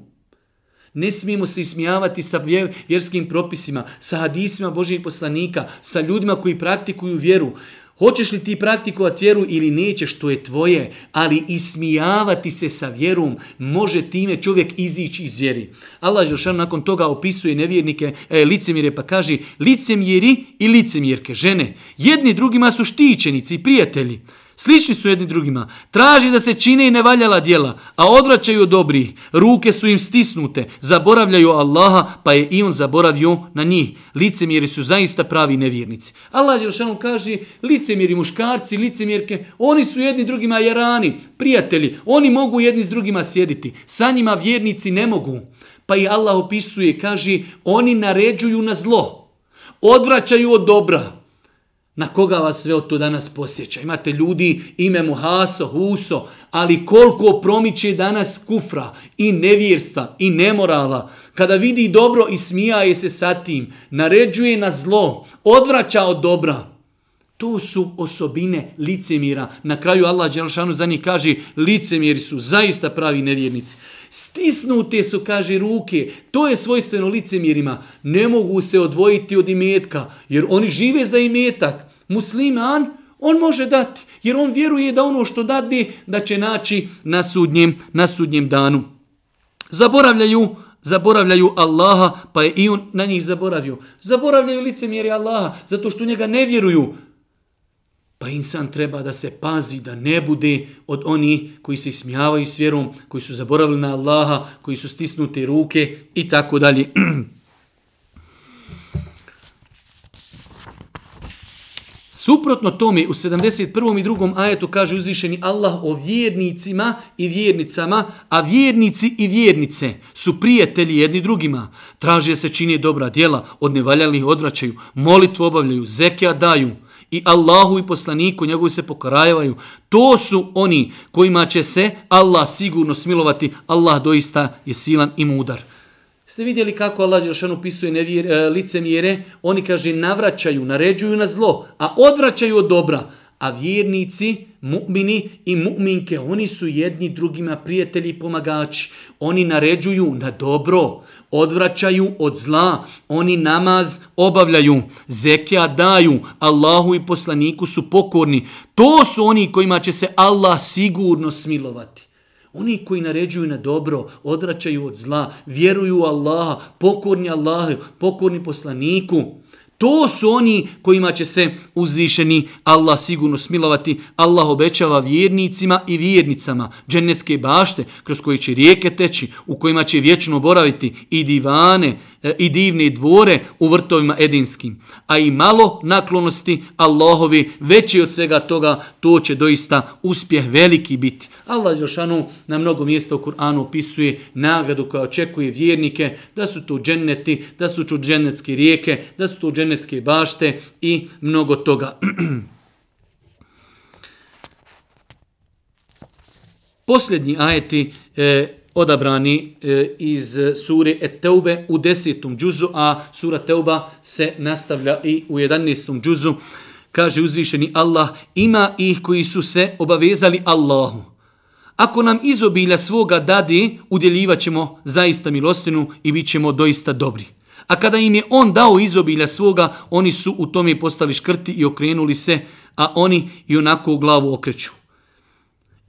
Ne smijemo se ismijavati sa vjerskim propisima, sa hadisima Božih poslanika, sa ljudima koji praktikuju vjeru. Hoćeš li ti praktikovati vjeru ili nećeš, to je tvoje, ali ismijavati se sa vjerom može time čovjek izići iz vjeri. Allah Želšan nakon toga opisuje nevjernike, e, licemjere, pa kaže licemjeri i licemjerke, žene, jedni drugima su štićenici i prijatelji. Slični su jedni drugima. Traži da se čine i nevaljala djela, a odvraćaju dobrih. Ruke su im stisnute, zaboravljaju Allaha, pa je i on zaboravio na njih. Licemjeri su zaista pravi nevjernici. Allah Đelšanom kaže, licemjeri muškarci, licemjerke, oni su jedni drugima jarani, prijatelji. Oni mogu jedni s drugima sjediti. Sa njima vjernici ne mogu. Pa i Allah opisuje, kaže, oni naređuju na zlo. Odvraćaju od dobra. Na koga vas sve to danas posjeća? Imate ljudi, ime mu Haso, Huso, ali koliko promiče danas kufra i nevjerstva i nemorala. Kada vidi dobro i smijaje se sa tim, naređuje na zlo, odvraća od dobra. To su osobine licemira. Na kraju Allah Đelšanu za njih kaže, licemiri su zaista pravi nevjernici. Stisnute su, kaže, ruke. To je svojstveno licemirima. Ne mogu se odvojiti od imetka, jer oni žive za imetak. Musliman, on može dati, jer on vjeruje da ono što dadi, da će naći na sudnjem, na sudnjem danu. Zaboravljaju zaboravljaju Allaha, pa je i on na njih zaboravio. Zaboravljaju licemjeri Allaha, zato što njega ne vjeruju. Pa insan treba da se pazi, da ne bude od onih koji se smijavaju s vjerom, koji su zaboravili na Allaha, koji su stisnute ruke i tako dalje. *clears throat* Suprotno tome, u 71. i 2. ajetu kaže uzvišeni Allah o vjernicima i vjernicama, a vjernici i vjernice su prijatelji jedni drugima. Traže se čini dobra djela, od nevaljalih odvraćaju, molitvu obavljaju, zekija daju i Allahu i poslaniku njegovi se pokarajavaju. To su oni kojima će se Allah sigurno smilovati. Allah doista je silan i mudar. Ste vidjeli kako Allah Đelšanu pisuje nevjer, e, lice mjere? Oni, kaže, navraćaju, naređuju na zlo, a odvraćaju od dobra. A vjernici, mu'mini i mu'minke, oni su jedni drugima prijatelji i pomagači. Oni naređuju na dobro, odvraćaju od zla, oni namaz obavljaju, zekija daju, Allahu i poslaniku su pokorni. To su oni kojima će se Allah sigurno smilovati. Oni koji naređuju na dobro, odračaju od zla, vjeruju u Allaha, pokorni Allahu, pokorni poslaniku. To su oni kojima će se uzvišeni Allah sigurno smilovati. Allah obećava vjernicima i vjernicama džennetske bašte kroz koje će rijeke teći, u kojima će vječno boraviti i divane, E, i divne dvore u vrtovima edinskim. A i malo naklonosti Allahovi veći od svega toga, to će doista uspjeh veliki biti. Allah Jošanu na mnogo mjesta u Kur'anu opisuje nagradu koja očekuje vjernike, da su tu dženneti, da su tu džennetske rijeke, da su tu džennetske bašte i mnogo toga. *clears throat* Posljednji ajeti e, odabrani e, iz sure Et-Teube u desetom džuzu, a sura Teuba se nastavlja i u jedanestom džuzu. Kaže uzvišeni Allah, ima ih koji su se obavezali Allahu. Ako nam izobilja svoga dadi, udjeljivat ćemo zaista milostinu i bit ćemo doista dobri. A kada im je on dao izobilja svoga, oni su u tome postali škrti i okrenuli se, a oni i onako u glavu okreću.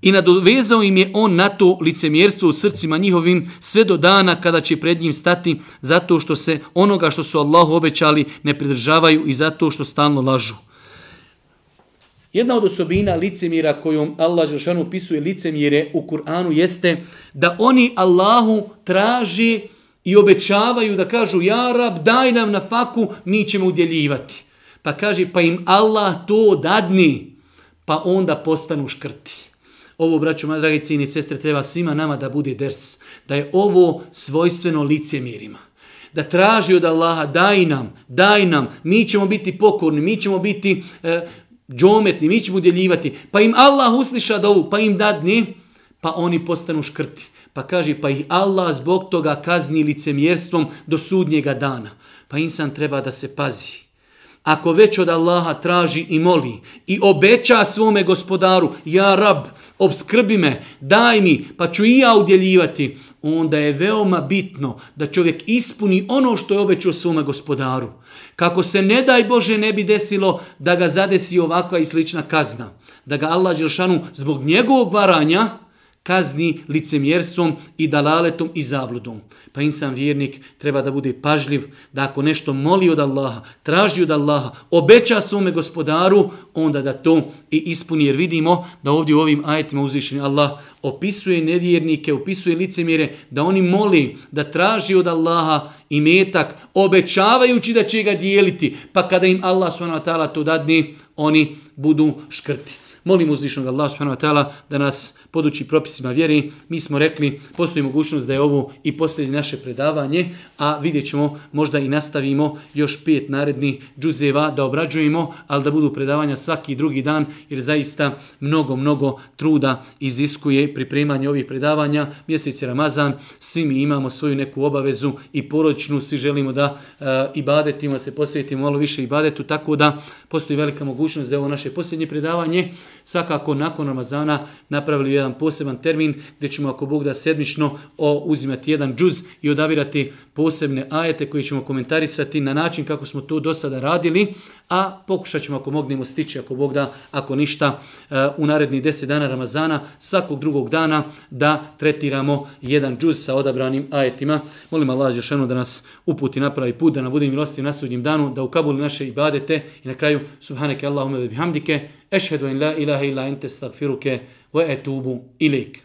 I nadovezao im je on na to licemjerstvo u srcima njihovim sve do dana kada će pred njim stati zato što se onoga što su Allahu obećali ne pridržavaju i zato što stalno lažu. Jedna od osobina licemjera kojom Allah Žešanu opisuje licemjere u Kur'anu jeste da oni Allahu traži i obećavaju da kažu Ja rab daj nam na faku mi ćemo udjeljivati. Pa kaže pa im Allah to dadni pa onda postanu škrti. Ovo, braćo, dragi cijeni sestre, treba svima nama da bude ders. Da je ovo svojstveno lice mirima. Da traži od Allaha, daj nam, daj nam, mi ćemo biti pokorni, mi ćemo biti e, džometni, mi ćemo udjeljivati. Pa im Allah usliša da ovu, pa im dadni, pa oni postanu škrti. Pa kaže, pa ih Allah zbog toga kazni licemjerstvom do sudnjega dana. Pa insan treba da se pazi. Ako već od Allaha traži i moli i obeća svome gospodaru, ja rab, obskrbi me, daj mi, pa ću i ja udjeljivati, onda je veoma bitno da čovjek ispuni ono što je obećao svome gospodaru. Kako se ne daj Bože ne bi desilo da ga zadesi ovakva i slična kazna. Da ga Allah Đelšanu zbog njegovog varanja, kazni licemjerstvom i dalaletom i zabludom. Pa insan vjernik treba da bude pažljiv, da ako nešto moli od Allaha, traži od Allaha, obeća svome gospodaru, onda da to i ispuni. Jer vidimo da ovdje u ovim ajetima uzvišeni Allah opisuje nevjernike, opisuje licemjere, da oni moli, da traži od Allaha i metak, obećavajući da će ga dijeliti. Pa kada im Allah s.w.t. to dadne, oni budu škrti. Molim uzvišnog Allah s.w.t. da nas podući propisima vjeri. Mi smo rekli, postoji mogućnost da je ovo i posljednje naše predavanje, a vidjet ćemo, možda i nastavimo još pet narednih džuzeva da obrađujemo, ali da budu predavanja svaki drugi dan, jer zaista mnogo, mnogo truda iziskuje pripremanje ovih predavanja. Mjesec je Ramazan, svi mi imamo svoju neku obavezu i poročnu, svi želimo da eh, uh, ibadetimo, se posvetimo malo više ibadetu, tako da postoji velika mogućnost da je ovo naše posljednje predavanje. Svakako nakon Ramazana napravili jedan poseban termin gdje ćemo ako Bog da sedmično o, uzimati jedan džuz i odabirati posebne ajete koje ćemo komentarisati na način kako smo to do sada radili, a pokušat ćemo ako mognemo stići, ako Bog da, ako ništa, e, u narednih deset dana Ramazana, svakog drugog dana da tretiramo jedan džuz sa odabranim ajetima. Molim Allah Žešanu da nas uputi napravi put, da nam bude milosti na sudnjim danu, da ukabuli naše ibadete i na kraju, subhaneke Allahume bihamdike, ešhedu in la ilaha illa ente stagfiruke, وأتوب إليك.